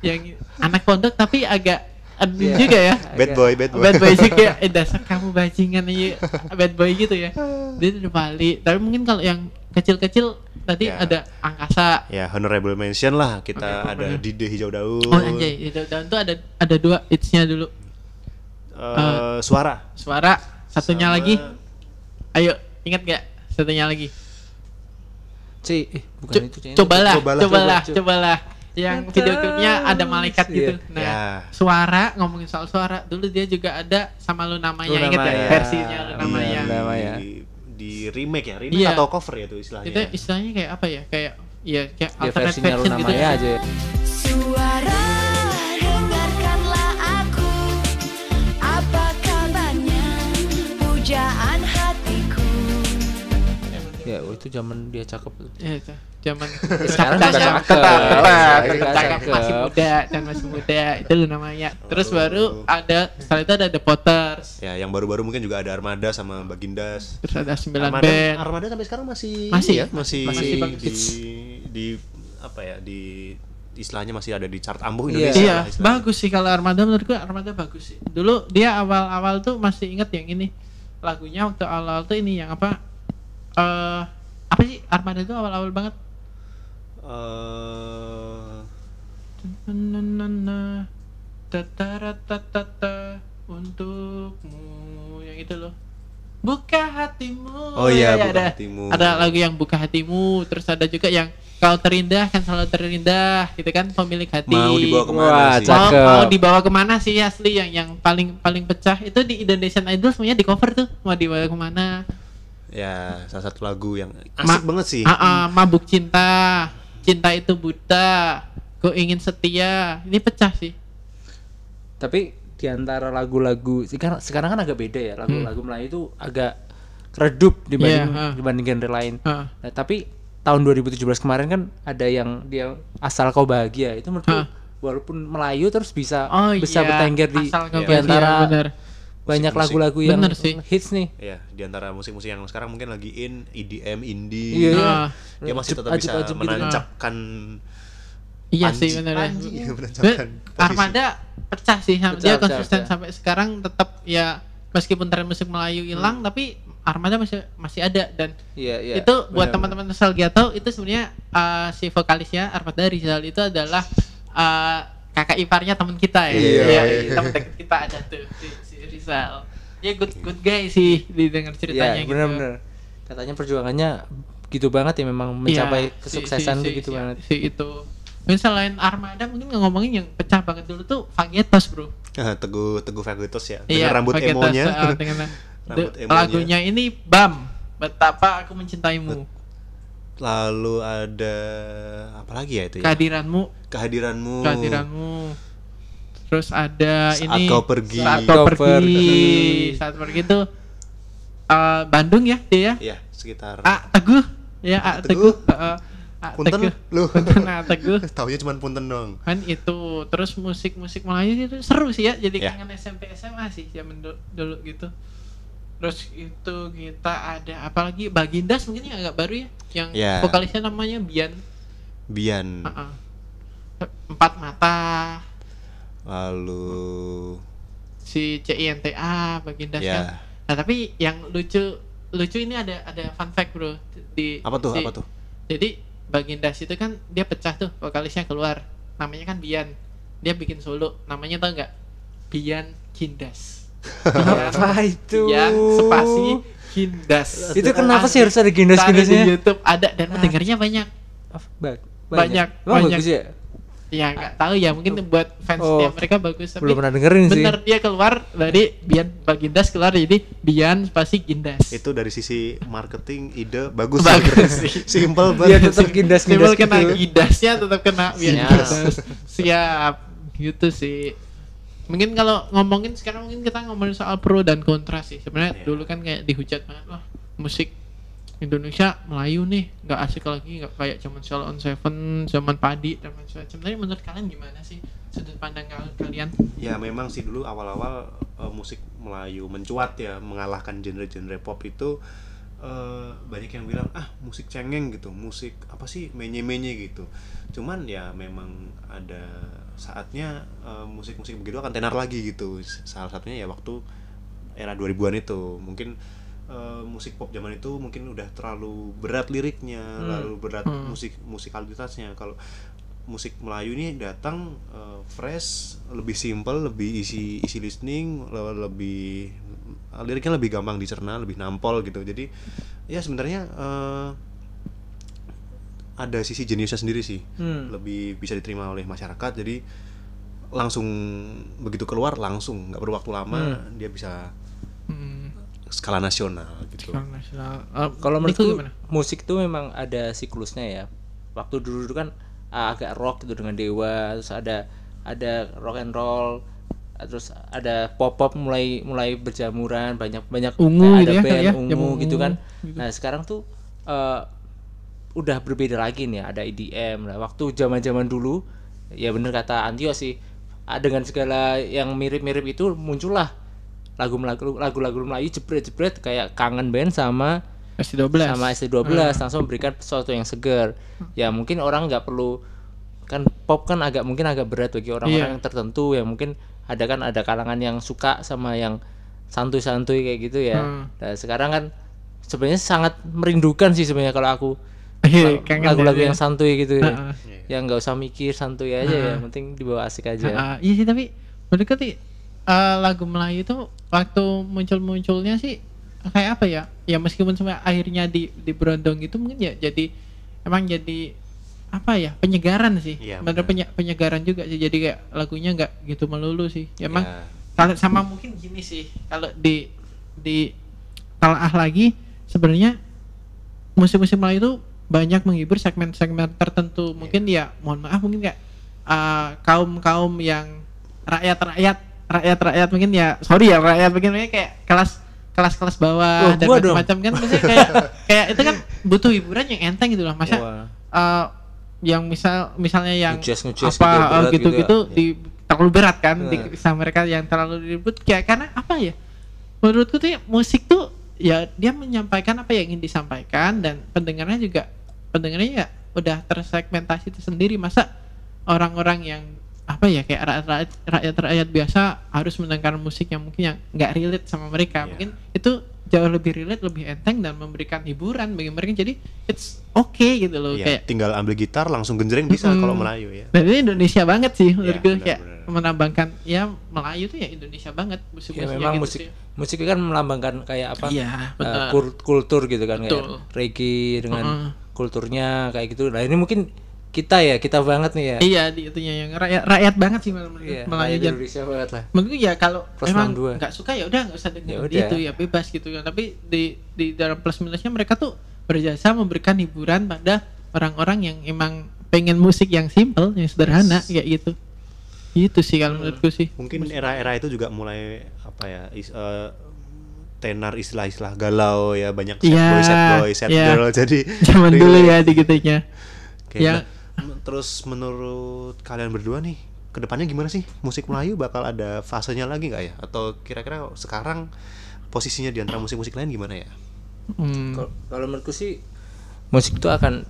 Speaker 2: yang anak pondok tapi agak aduh
Speaker 4: Iya.
Speaker 2: juga ya
Speaker 3: Bad boy, bad boy.
Speaker 2: bad boy sih kayak eh dasar kamu bajingan aja bad boy gitu ya dia udah balik tapi mungkin kalau yang kecil-kecil tadi
Speaker 3: Ya.
Speaker 2: ada angkasa
Speaker 3: Ya, honorable mention lah kita
Speaker 2: Oke,
Speaker 3: ada
Speaker 2: pokoknya.
Speaker 3: Dide Hijau Daun.
Speaker 2: oh anjay itu dan tuh ada ada dua hitsnya dulu
Speaker 3: Eh, suara.
Speaker 2: suara satunya
Speaker 3: Sama-
Speaker 2: lagi ayo ingat gak satunya lagi
Speaker 4: C eh bukan
Speaker 2: Co-
Speaker 4: itu C
Speaker 2: cobalah,
Speaker 3: Cobalah,
Speaker 2: cobalah,
Speaker 4: coba.
Speaker 2: cobalah. Yang video klipnya ada malaikat
Speaker 4: Iya.
Speaker 2: gitu. Nah,
Speaker 3: Ya.
Speaker 2: suara ngomongin soal suara, dulu dia juga ada sama lu namanya
Speaker 4: Luna
Speaker 2: inget ya
Speaker 4: Maya.
Speaker 2: versinya lu namanya.
Speaker 4: Luna Maya.
Speaker 3: Di, di remake ya, remake
Speaker 2: Iya.
Speaker 3: atau cover ya itu istilahnya.
Speaker 2: Itu istilahnya kayak apa ya? Kayak ya kayak alternate version gitu.
Speaker 4: Maya aja
Speaker 5: Suara
Speaker 4: ya oh, itu zaman dia cakep tuh
Speaker 2: Ya, itu. zaman
Speaker 4: Sekarang
Speaker 2: tetap
Speaker 4: cakep.
Speaker 2: tetap tetap
Speaker 4: Sekarang
Speaker 2: tetap cakep
Speaker 4: cakep.
Speaker 2: masih muda dan masih muda itu namanya. Terus
Speaker 3: Oh.
Speaker 2: baru ada setelah itu ada The Potters.
Speaker 3: Ya, yang baru-baru mungkin juga ada Armada sama Bagindas.
Speaker 2: Terus ada 9
Speaker 3: Armada,
Speaker 2: band.
Speaker 3: Armada sampai sekarang masih
Speaker 2: Masih
Speaker 3: ya, masih
Speaker 2: masih
Speaker 3: di, di di apa ya di istilahnya masih ada di chart ampuh
Speaker 4: Iya.
Speaker 3: Indonesia
Speaker 2: Iya,
Speaker 3: lah
Speaker 2: bagus sih kalau Armada menurutku Armada bagus sih. Dulu dia awal-awal tuh masih inget yang ini lagunya waktu awal tuh ini yang apa eh apa sih Armada tuh awal-awal banget.
Speaker 3: Eh,
Speaker 2: tataratatata, untukmu yang itu loh. Buka hatimu.
Speaker 3: Oh iya,
Speaker 2: Ya,
Speaker 3: Buka
Speaker 2: ada,
Speaker 3: Hatimu.
Speaker 2: Ada lagu yang buka hatimu, terus ada juga yang kau terindah kan selalu terindah, gitu kan pemilik hati.
Speaker 3: mau dibawa ke mana
Speaker 4: Wah,
Speaker 3: sih?
Speaker 2: mau, mau dibawa ke mana sih asli yang yang paling paling pecah itu di Indonesian Idol semuanya di cover tuh mau dibawa ke mana
Speaker 3: ya salah satu lagu yang asik
Speaker 2: Ma-
Speaker 3: banget sih
Speaker 2: Ah, ah, mabuk cinta cinta itu buta ku ingin setia ini pecah sih
Speaker 4: Tapi di antara lagu-lagu sekarang sekarang kan agak beda ya lagu-lagu Melayu itu agak redup dibanding
Speaker 2: Iya, ah.
Speaker 4: dibanding genre lain.
Speaker 2: Ah.
Speaker 4: Nah, tapi tahun 2017 kemarin kan ada yang dia asal kau bahagia itu menurutku
Speaker 2: Hah.
Speaker 4: walaupun Melayu terus bisa
Speaker 2: oh
Speaker 4: bisa
Speaker 2: iya
Speaker 4: bertengger di,
Speaker 2: asal kau
Speaker 4: di
Speaker 2: bahagia,
Speaker 4: antara
Speaker 2: bener.
Speaker 4: Banyak lagu-lagu yang
Speaker 2: Bener sih.
Speaker 4: hits nih.
Speaker 3: ya di antara musik-musik yang sekarang mungkin lagi in EDM indie
Speaker 4: Iya, iya.
Speaker 2: Ah.
Speaker 3: dia masih tetap bisa
Speaker 4: Ajub-ajub gitu kan.
Speaker 3: menancapkan
Speaker 2: iya
Speaker 3: Panji.
Speaker 2: sih bener ya.
Speaker 3: Iya,
Speaker 2: Be-
Speaker 3: menancapkan.
Speaker 2: Armada pecah sih
Speaker 4: Pecah,
Speaker 2: dia
Speaker 4: pecah,
Speaker 2: konsisten
Speaker 4: pecah.
Speaker 2: sampai sekarang tetap ya meskipun tren musik Melayu hilang tapi Armada masih masih ada dan
Speaker 4: Iya, iya.
Speaker 2: itu buat
Speaker 4: Benar,
Speaker 2: teman-teman nostalgia tahu itu sebenarnya uh, si vokalisnya Armada Rizal itu adalah uh, kakak iparnya teman kita ya.
Speaker 3: Iya,
Speaker 2: Ya,
Speaker 3: iya.
Speaker 2: teman dekat kita ada tuh Rizal. Ya good good guy sih didengar ceritanya
Speaker 4: Iya,
Speaker 2: gitu.
Speaker 4: bener-bener. Katanya perjuangannya gitu banget ya memang
Speaker 2: Iya,
Speaker 4: mencapai
Speaker 2: si-
Speaker 4: kesuksesan
Speaker 2: si-
Speaker 4: tuh
Speaker 2: si-
Speaker 4: gitu
Speaker 2: si-
Speaker 4: banget.
Speaker 2: Si itu. Mungkin selain Armada mungkin ngomongin yang pecah banget dulu tuh Fagetos, Bro.
Speaker 3: Ah, teguh teguh Fagutos ya
Speaker 2: Iya,
Speaker 3: dengan rambut
Speaker 2: Fagetos,
Speaker 3: emonya
Speaker 2: uh, dengan
Speaker 3: Rambut
Speaker 2: de-
Speaker 3: emonya.
Speaker 2: lagunya ini Bam. Betapa aku mencintaimu.
Speaker 3: lalu ada apa lagi ya itu ya
Speaker 2: Kehadiranmu
Speaker 3: kehadiranmu
Speaker 2: kehadiranmu terus ada
Speaker 3: Saat
Speaker 2: ini
Speaker 3: kau pergi.
Speaker 2: saat
Speaker 4: Saat
Speaker 2: kau
Speaker 4: kau
Speaker 2: pergi
Speaker 4: pergi.
Speaker 2: saat pergi itu eh, Bandung ya dia ya
Speaker 3: ya sekitar
Speaker 2: A Teguh ya A
Speaker 3: Teguh.
Speaker 2: A
Speaker 3: punten
Speaker 2: Teguh.
Speaker 3: lu
Speaker 2: Punten A Teguh
Speaker 3: taunya cuma punten dong
Speaker 2: kan itu terus musik musik Melayu itu seru sih ya jadi
Speaker 3: Ya.
Speaker 2: kangen SMP SMA sih zaman du- dulu gitu terus itu kita ada apalagi Bagindas mungkin yang agak baru ya yang
Speaker 3: Ya.
Speaker 2: vokalisnya namanya Bian
Speaker 3: Bian
Speaker 2: Heeh. empat mata
Speaker 3: lalu
Speaker 2: si CINTA Bagindas
Speaker 3: Ya.
Speaker 2: kan. Nah tapi yang lucu lucu ini ada ada fun fact bro di
Speaker 3: apa tuh
Speaker 2: si-
Speaker 3: apa tuh
Speaker 2: Jadi Bagindas itu kan dia pecah tuh vokalisnya keluar namanya kan Bian dia bikin solo namanya tau nggak Bian Kindas.
Speaker 4: Apa itu?
Speaker 2: Bian spasi Kindas.
Speaker 4: Itu kenapa sih harus ada
Speaker 2: Cari
Speaker 4: gindas-gindasnya?
Speaker 2: di YouTube ada dan pendengarnya banyak.
Speaker 4: Ba-
Speaker 2: Banyak,
Speaker 4: Emang
Speaker 2: banyak.
Speaker 4: bagus ya?
Speaker 2: Ya nggak tahu ya mungkin buat fans
Speaker 4: Oh,
Speaker 2: dia mereka bagus tapi
Speaker 4: Belum pernah dengerin sih.
Speaker 2: bener dia keluar dari Bian Bagindas keluar jadi Bian spasi Gindas.
Speaker 3: itu dari sisi marketing ide bagus
Speaker 2: Bagus sih.
Speaker 3: simple banget
Speaker 4: tetap gindas-gindas
Speaker 2: Simbol kena
Speaker 4: gitu.
Speaker 2: gidasnya tetap kena Bian
Speaker 4: Siap.
Speaker 2: Gindas. Siap. Gitu sih. Mungkin kalau ngomongin sekarang mungkin kita ngomongin soal pro dan kontra sih. Sebenarnya
Speaker 3: Iya.
Speaker 2: dulu kan kayak dihujat banget wah musik Indonesia Melayu nih nggak asik lagi nggak kayak zaman Soul on Seven zaman Padi dan macam-macam. Tapi menurut kalian gimana sih sudut pandang kal- kalian?
Speaker 3: ya memang sih dulu awal-awal eh, musik Melayu mencuat ya mengalahkan genre-genre pop itu eh, banyak yang bilang ah musik cengeng gitu. Musik apa sih? Menye-menye gitu. Cuman ya memang ada saatnya eh, musik-musik begitu akan tenar lagi gitu. Salah satunya ya waktu era 2000-an itu. Mungkin eh, musik pop zaman itu mungkin udah terlalu berat liriknya lalu berat
Speaker 2: Hmm.
Speaker 3: musik musikalitasnya kalau musik Melayu ini datang eh, fresh, lebih simple, lebih isi isi listening, le- lebih liriknya lebih gampang dicerna, lebih nampol gitu. Jadi ya sebenarnya eh, ada sisi jeniusnya sendiri sih,
Speaker 4: Hmm.
Speaker 3: lebih bisa diterima oleh masyarakat. Jadi langsung begitu keluar langsung nggak perlu waktu lama dia bisa
Speaker 2: Hmm,
Speaker 3: skala nasional gitu.
Speaker 2: skala nasional. Eh,
Speaker 4: Kalau menurutku
Speaker 2: gimana?
Speaker 4: musik tuh memang ada siklusnya ya. Waktu dulu kan ah, agak rock gitu dengan Dewa, terus ada ada rock and roll, terus ada pop pop mulai mulai berjamuran banyak banyak
Speaker 2: Ungu
Speaker 4: kayak
Speaker 2: gitu
Speaker 4: ada
Speaker 2: ya,
Speaker 4: band
Speaker 2: kayak ya,
Speaker 4: ungu,
Speaker 2: jamu
Speaker 4: gitu kan.
Speaker 2: gitu.
Speaker 4: Nah sekarang tuh eh, udah berbeda lagi nih ada EDM lah. Waktu zaman zaman dulu ya bener kata Antio sih dengan segala yang mirip-mirip itu muncullah lagu lagu lagu-lagu Melayu jebret-jebret kayak kangen band sama
Speaker 2: S12
Speaker 4: sama ST12 langsung memberikan sesuatu yang segar. Ya mungkin orang nggak perlu kan pop kan agak mungkin agak berat bagi orang-orang
Speaker 2: Iya.
Speaker 4: yang tertentu ya mungkin ada kan ada kalangan yang suka sama yang santuy-santuy kayak gitu ya.
Speaker 2: Hmm.
Speaker 4: Nah, sekarang kan sebenarnya sangat merindukan sih sebenarnya kalau aku
Speaker 2: Iya,
Speaker 4: lagu-lagu
Speaker 2: ya,
Speaker 4: yang
Speaker 2: ya.
Speaker 4: santuy gitu ya.
Speaker 2: Heeh.
Speaker 4: Yang nggak usah mikir santuy aja ya, yang penting dibawa asik aja.
Speaker 2: Ah, iya sih tapi menurutku sih eh, lagu Melayu itu waktu muncul-munculnya sih kayak apa ya? Ya meskipun sampai akhirnya di di berondong gitu mungkin ya jadi emang jadi apa ya penyegaran sih.
Speaker 3: Iya,
Speaker 2: Bener
Speaker 3: benar.
Speaker 2: penye- penyegaran juga sih. Jadi kayak lagunya nggak gitu melulu sih. Ya, emang
Speaker 3: Ya.
Speaker 2: kalau sama mungkin gini sih kalau di di telaah lagi sebenarnya musik-musik Melayu itu banyak menghibur segmen-segmen tertentu mungkin ya mohon maaf mungkin kayak kaum kaum yang rakyat-rakyat rakyat-rakyat mungkin ya sorry ya rakyat mungkin kayak kelas kelas-kelas bawah
Speaker 4: Oh,
Speaker 2: dan macam-macam kan maksudnya kayak kayak itu kan butuh hiburan yang enteng gitu loh masa
Speaker 4: Wah.
Speaker 2: eh, yang misal misalnya yang
Speaker 4: Ngejazz-ngejazz
Speaker 2: apa
Speaker 4: gitu,
Speaker 2: eh,
Speaker 4: gitu
Speaker 2: gitu-gitu
Speaker 4: ya.
Speaker 2: di terlalu berat kan di
Speaker 4: Nah.
Speaker 2: sama mereka yang terlalu ribut kayak karena apa ya menurutku tuh ya, musik tuh ya dia menyampaikan apa yang ingin disampaikan dan pendengarnya juga pendengarnya ya udah tersegmentasi tersendiri masa orang-orang yang apa ya kayak rakyat rakyat rakyat biasa harus mendengar musik yang mungkin yang nggak relate sama mereka
Speaker 3: Iya.
Speaker 2: mungkin itu jauh lebih relate lebih enteng dan memberikan hiburan bagi mereka jadi it's okay gitu loh
Speaker 3: Iya,
Speaker 2: kayak
Speaker 3: tinggal ambil gitar langsung genjreng bisa
Speaker 2: Mm-mm.
Speaker 3: kalau Melayu ya.
Speaker 2: dan ini Indonesia banget sih menurutku
Speaker 3: benar,
Speaker 2: kayak
Speaker 3: benar.
Speaker 2: menambahkan ya Melayu tuh ya Indonesia banget
Speaker 4: Ya
Speaker 2: musik-musik
Speaker 4: memang
Speaker 2: gitu
Speaker 4: musik
Speaker 2: sih.
Speaker 4: musik kan melambangkan kayak apa?
Speaker 2: Iya,
Speaker 4: eh,
Speaker 2: benar.
Speaker 4: kul- kultur gitu kan
Speaker 2: Betul.
Speaker 4: kayak reggae dengan
Speaker 2: Heeh.
Speaker 4: kulturnya kayak gitu. Nah, ini mungkin kita ya, kita banget nih ya.
Speaker 2: Iya di itunya yang rakyat rakyat banget sih malah menurutku
Speaker 4: Iya,
Speaker 2: Melayu
Speaker 4: rakyat Indonesia banget lah.
Speaker 2: menurutku ya kalau
Speaker 4: Plus
Speaker 2: emang
Speaker 4: 62.
Speaker 2: nggak suka ya udah nggak usah
Speaker 4: Ya
Speaker 2: dengerin
Speaker 4: udah.
Speaker 2: itu ya bebas gitu kan tapi di di dalam plus minusnya mereka tuh berjasa memberikan hiburan pada orang-orang yang emang pengen musik yang simple yang sederhana kayak gitu gitu sih kalau menurutku sih
Speaker 3: Mungkin era-era itu juga mulai apa ya? is- eh, tenar istilah-istilah galau ya banyak sad
Speaker 2: Iya,
Speaker 3: boy, sad boy, sad
Speaker 2: iya.
Speaker 3: girl jadi
Speaker 2: zaman dulu ya digitunya
Speaker 3: Oke,
Speaker 2: Ya.
Speaker 3: nah, terus menurut kalian berdua nih, ke depannya gimana sih? Musik Melayu bakal ada fasenya lagi nggak ya? Atau kira-kira sekarang posisinya di antara musik-musik lain gimana ya?
Speaker 2: Hmm.
Speaker 4: Kalau menurutku sih musik itu akan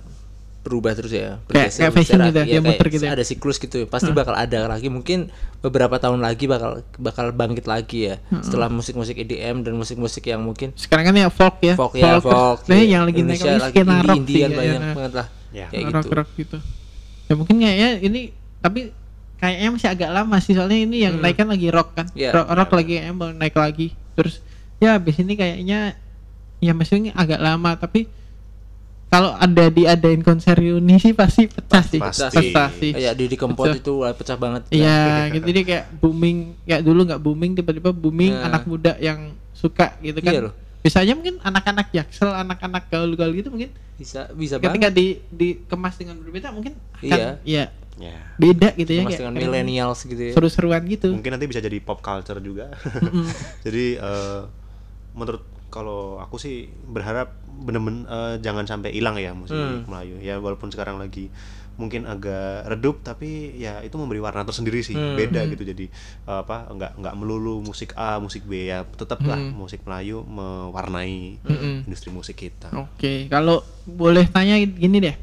Speaker 4: berubah terus ya.
Speaker 2: Kayak-
Speaker 4: bergeser,
Speaker 2: kayak fashion gitu ya,
Speaker 4: Iya,
Speaker 2: muter gitu ya.
Speaker 4: Ada siklus gitu. Pasti bakal ada lagi. Mungkin beberapa tahun lagi bakal bakal bangkit lagi ya. Setelah musik-musik EDM dan musik-musik yang mungkin
Speaker 2: sekarang kan ya folk ya
Speaker 4: folk ya,
Speaker 2: terus-
Speaker 4: folk.
Speaker 2: nah,
Speaker 4: ya.
Speaker 2: yang lagi naik
Speaker 4: Indonesia
Speaker 2: lagi
Speaker 4: Indian
Speaker 2: ya,
Speaker 4: banyak
Speaker 2: ya.
Speaker 4: banget lah.
Speaker 3: Ya.
Speaker 4: Kayak
Speaker 2: rock
Speaker 4: gitu.
Speaker 2: rock gitu ya mungkin kayaknya ini tapi kayaknya masih agak lama sih soalnya ini yang naik kan lagi rock kan
Speaker 4: Iya.
Speaker 2: rock, rock lagi baru naik lagi terus ya abis ini kayaknya ya maksudnya agak lama tapi kalau ada diadain konser reuni sih pasti pecah sih
Speaker 3: Pasti.
Speaker 2: pecah sih
Speaker 4: Kayak Didi Kempot
Speaker 2: Pecah.
Speaker 4: itu wah, pecah banget.
Speaker 2: Iya, gitu jadi kayak booming, kayak dulu nggak booming tiba-tiba booming
Speaker 4: Nah.
Speaker 2: anak muda yang suka gitu kan.
Speaker 4: Iya loh.
Speaker 2: Bisa aja mungkin anak-anak jaksel, anak-anak gaul-gaul gitu mungkin
Speaker 4: Bisa bisa
Speaker 2: ketika
Speaker 4: banget.
Speaker 2: di dikemas dengan berbeda mungkin akan
Speaker 4: Iya.
Speaker 2: ya
Speaker 3: Ya.
Speaker 2: beda gitu ya
Speaker 4: Mas
Speaker 2: kayak
Speaker 4: dengan
Speaker 2: kayak
Speaker 4: millennials gitu ya.
Speaker 2: seru-seruan gitu.
Speaker 3: Mungkin nanti bisa jadi pop culture juga. jadi eh, menurut kalau aku sih berharap bener-bener eh, jangan sampai hilang ya musik
Speaker 4: Hmm.
Speaker 3: Melayu. Ya walaupun sekarang lagi mungkin agak redup tapi ya itu memberi warna tersendiri sih
Speaker 4: Hmm.
Speaker 3: beda gitu jadi eh, apa nggak nggak melulu musik A musik B ya tetaplah
Speaker 2: Hmm.
Speaker 3: musik Melayu mewarnai
Speaker 2: Mm-mm.
Speaker 3: industri musik kita
Speaker 2: Oke, kalau boleh tanya gini deh.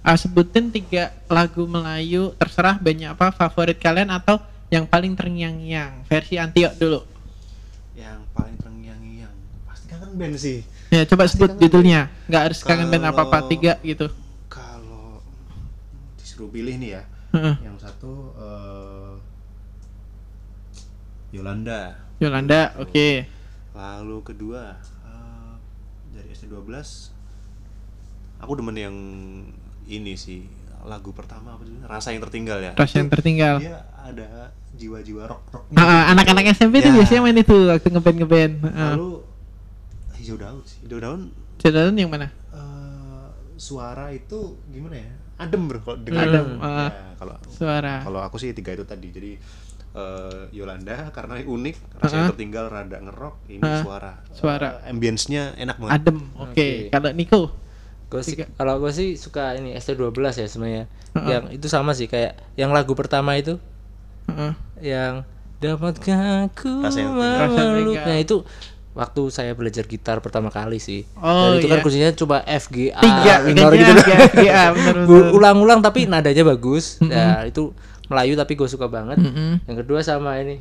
Speaker 2: Ah, sebutin tiga lagu Melayu terserah bandnya apa favorit kalian atau yang paling terngiang-ngiang versi Antio dulu.
Speaker 3: yang paling terngiang-ngiang pasti kangen band sih
Speaker 2: Ya coba
Speaker 3: Pasti
Speaker 2: sebut judulnya. Nggak harus kangen band
Speaker 3: Kalau-
Speaker 2: apa-apa tiga gitu.
Speaker 3: Disuruh pilih nih ya
Speaker 2: Heeh.
Speaker 3: yang satu eh, Yolanda
Speaker 2: Yolanda, oke.
Speaker 3: lalu kedua eh, dari ST12 aku demen yang ini sih lagu pertama apa judulnya rasa yang tertinggal ya
Speaker 2: Rasa yang tertinggal.
Speaker 3: dia ada jiwa-jiwa rock rocknya
Speaker 2: Ah, ah, anak-anak SMP tuh
Speaker 3: Ya.
Speaker 2: biasanya main itu waktu ngeband ngeband. Heeh.
Speaker 3: lalu hijau daun sih hijau daun
Speaker 2: Catatan yang mana?
Speaker 3: eh, suara itu gimana ya adem bro kalau dengar
Speaker 2: Adem,
Speaker 3: Ya,
Speaker 2: ah.
Speaker 3: kalau
Speaker 2: Suara.
Speaker 3: kalau aku sih tiga itu tadi jadi eh, Yolanda karena unik rasanya
Speaker 2: Uh-uh.
Speaker 3: tertinggal rada ngerok ini
Speaker 2: Uh-uh.
Speaker 3: suara
Speaker 2: Suara.
Speaker 3: Eh, ambience-nya enak banget
Speaker 2: Adem. Oke.
Speaker 4: Oke.
Speaker 2: Kalau Niko?
Speaker 4: Gue sih kalau gue sih suka ini ST12 ya sebenarnya.
Speaker 2: Heeh.
Speaker 4: Yang itu sama sih kayak yang lagu pertama itu
Speaker 2: Heeh.
Speaker 4: yang dapatkah aku memeluk
Speaker 2: tinggal.
Speaker 4: nah itu waktu saya belajar gitar pertama kali sih.
Speaker 2: Oh,
Speaker 4: Dan itu kan
Speaker 2: iya.
Speaker 4: kursinya coba FGA
Speaker 2: Tiga,
Speaker 4: minor
Speaker 2: tiga,
Speaker 4: gitu. Bu-
Speaker 2: bener.
Speaker 4: Ulang-ulang tapi nadanya bagus. Ya, itu Melayu tapi gue suka banget.
Speaker 2: Mm-mm.
Speaker 4: Yang kedua sama ini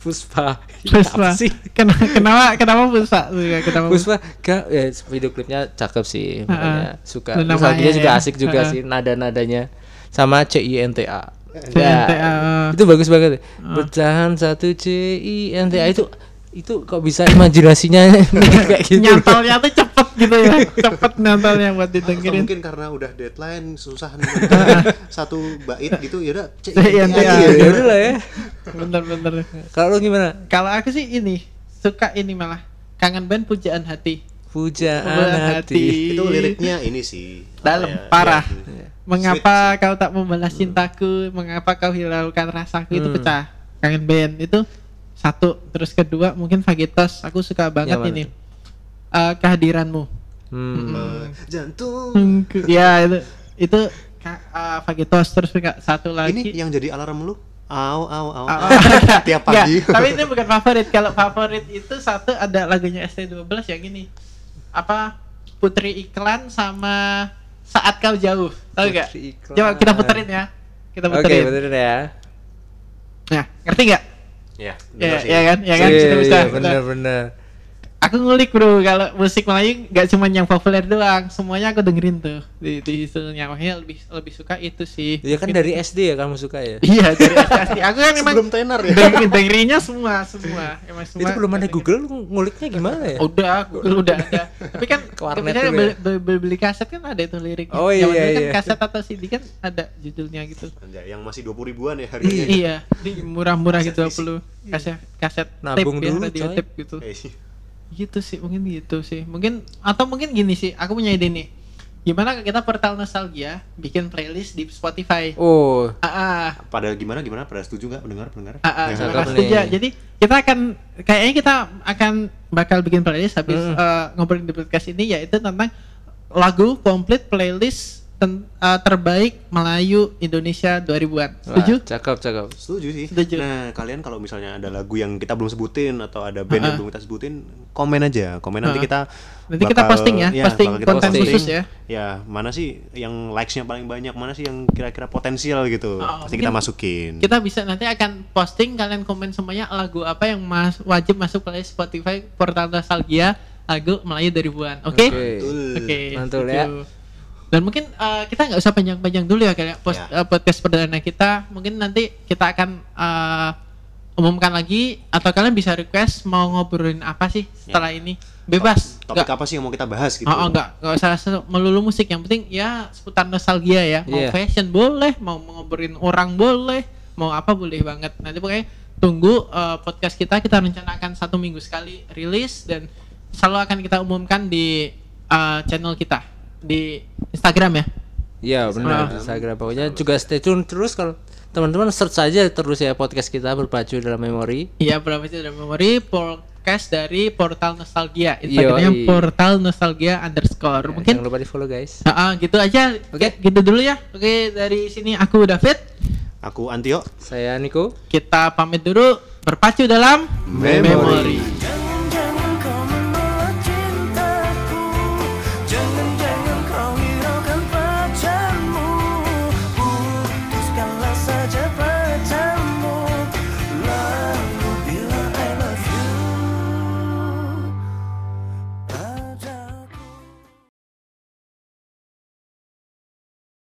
Speaker 4: Puspa.
Speaker 2: Puspa.
Speaker 4: Sih?
Speaker 2: Kenapa kenapa kenapa Puspa? Kenapa
Speaker 4: Puspa gak ya video klipnya cakep sih makanya suka
Speaker 2: Dan
Speaker 4: terus lagunya juga asik juga
Speaker 2: Ha-ha.
Speaker 4: sih nada-nadanya sama CINTA
Speaker 2: CINTA,
Speaker 4: Ya, itu bagus banget pecahan satu CINTA itu itu kok bisa imajinasinya kayak gitu
Speaker 2: Nyantolnya tuh cepet gitu ya, cepet nyantolnya buat
Speaker 3: Atau
Speaker 2: didengerin.
Speaker 3: mungkin karena udah deadline susah nih satu bait gitu ya udah cek
Speaker 2: CINTA.
Speaker 3: aja.
Speaker 4: ya udah lah ya
Speaker 2: Bener-bener.
Speaker 4: kalau lu gimana
Speaker 2: Kalau aku sih ini suka ini malah kangen band pujaan hati.
Speaker 4: pujaan
Speaker 2: Pujaan
Speaker 4: hati
Speaker 3: Itu liriknya ini sih
Speaker 2: Dalam,
Speaker 3: ya,
Speaker 2: parah.
Speaker 3: iya.
Speaker 2: Mengapa kau tak membalas cintaku? Mengapa kau hiraukan rasaku? Itu
Speaker 4: Hmm.
Speaker 2: pecah. Kangen band itu satu. Terus kedua mungkin Fagitos. Aku suka banget
Speaker 4: mana
Speaker 2: ini. Eh, kehadiranmu.
Speaker 4: hmm.
Speaker 3: Jantung
Speaker 2: Hmm, ke- ya itu itu ka- eh, Fagitos terus juga satu lagi.
Speaker 3: ini yang jadi alarm lu au au au
Speaker 2: Ah, ah.
Speaker 3: tiap pagi
Speaker 2: tapi ini bukan favorit. Kalau favorit itu satu ada lagunya ST12 yang ini. Apa? Putri Iklan sama Saat Kau Jauh. Tahu gak?
Speaker 4: Iklan.
Speaker 2: Coba kita puterin ya. Kita
Speaker 4: oke
Speaker 2: puterin.
Speaker 4: betul ya
Speaker 2: Nah, ngerti nggak?
Speaker 3: Ya
Speaker 2: Ya,
Speaker 3: bener sih.
Speaker 2: ya kan? Ya kan?
Speaker 4: Iya,
Speaker 2: Sudah bisa.
Speaker 4: Iya,
Speaker 2: Aku ngulik bro, kalau musik Melayu nggak cuma yang populer doang, semuanya aku dengerin tuh di di. Makanya lebih lebih suka itu sih.
Speaker 4: ya kan dari SD ya kamu suka ya
Speaker 2: Iya dari SD. Aku kan memang
Speaker 3: sebelum tenar ya
Speaker 2: denger- dengerinnya semua semua. Emang semua.
Speaker 4: itu belum ada
Speaker 2: dengerin.
Speaker 4: Google lu nguliknya gimana ya
Speaker 2: Udah, Google udah ada. Tapi kan
Speaker 4: dulu
Speaker 2: beli,
Speaker 4: ya?
Speaker 2: beli- beli- beli kaset kan ada itu liriknya.
Speaker 4: Oh, iya,
Speaker 2: dulu kan
Speaker 4: iya.
Speaker 2: kaset atau CD kan ada judulnya gitu.
Speaker 3: Yang masih dua ribuan ya harganya
Speaker 2: iya, di murah-murah gitu 20 kaset kaset
Speaker 4: Nabung
Speaker 2: tape ya,
Speaker 4: dulu,
Speaker 2: radio
Speaker 4: coy.
Speaker 2: tape gitu. Gitu sih, mungkin gitu sih. Mungkin atau mungkin gini sih, aku punya ide nih. Gimana kita portal nostalgia bikin playlist di Spotify?
Speaker 4: oh
Speaker 2: Ah, ah,
Speaker 3: pada gimana gimana pada setuju nggak pendengar pendengar
Speaker 2: ah, ah,
Speaker 3: Ya.
Speaker 2: ya. Jadi kita akan kayaknya kita akan bakal bikin playlist habis
Speaker 4: Hmm.
Speaker 2: eh, ngobrolin di podcast ini yaitu tentang lagu komplit playlist ten- eh, terbaik Melayu Indonesia 2000-an. Setuju?
Speaker 4: Wah, cakep cakep
Speaker 3: setuju sih
Speaker 2: Setuju.
Speaker 3: nah kalian kalau misalnya ada lagu yang kita belum sebutin atau ada band yang
Speaker 2: Ah, ah.
Speaker 3: belum kita sebutin komen aja komen nanti
Speaker 2: Ah, ah.
Speaker 3: kita
Speaker 2: Nanti kita posting ya, posting
Speaker 3: bakal kita
Speaker 2: konten
Speaker 3: posting.
Speaker 2: khusus ya.
Speaker 3: ya mana sih yang likesnya paling banyak mana sih yang kira-kira potensial gitu
Speaker 2: Ah,
Speaker 3: pasti kita masukin
Speaker 2: Kita bisa nanti akan posting kalian komen semuanya lagu apa yang mas wajib masuk playlist Spotify portal nostalgia lagu Melayu 2000-an. Oke?
Speaker 4: Oke.
Speaker 2: Oke.
Speaker 4: Mantul
Speaker 2: setuju.
Speaker 4: ya.
Speaker 2: Dan mungkin eh, kita nggak usah panjang-panjang dulu ya kayak post,
Speaker 3: Ya.
Speaker 2: eh, podcast perdana kita. Mungkin nanti kita akan eh, umumkan lagi atau kalian bisa request mau ngobrolin apa sih setelah ini. Bebas.
Speaker 3: topik
Speaker 2: Nggak-
Speaker 3: apa sih yang mau kita bahas gitu
Speaker 2: Oh, oh, enggak, enggak usah melulu musik. Yang penting ya seputar nostalgia ya. Mau
Speaker 4: Iya.
Speaker 2: fashion boleh, mau ngobrolin orang boleh, mau apa boleh banget. Nanti pokoknya tunggu eh, podcast kita. Kita rencanakan satu minggu sekali rilis dan selalu akan kita umumkan di eh, channel kita di Instagram ya.
Speaker 4: Iya benar
Speaker 2: Ah.
Speaker 4: Instagram pokoknya juga stay tune terus kalau teman-teman search saja terus ya podcast kita berpacu dalam memori.
Speaker 2: Iya, berapa itu dalam memori podcast dari Portal Nostalgia. Instagramnya
Speaker 4: Yoi.
Speaker 2: Portal Nostalgia underscore. Mungkin
Speaker 4: Jangan lupa di follow guys.
Speaker 2: Ah, ah, gitu aja.
Speaker 4: Oke.
Speaker 2: Gitu dulu ya. Oke, dari sini aku David.
Speaker 3: aku Antio
Speaker 4: Saya Niko.
Speaker 2: Kita pamit dulu berpacu dalam
Speaker 3: Memori.
Speaker 2: memori.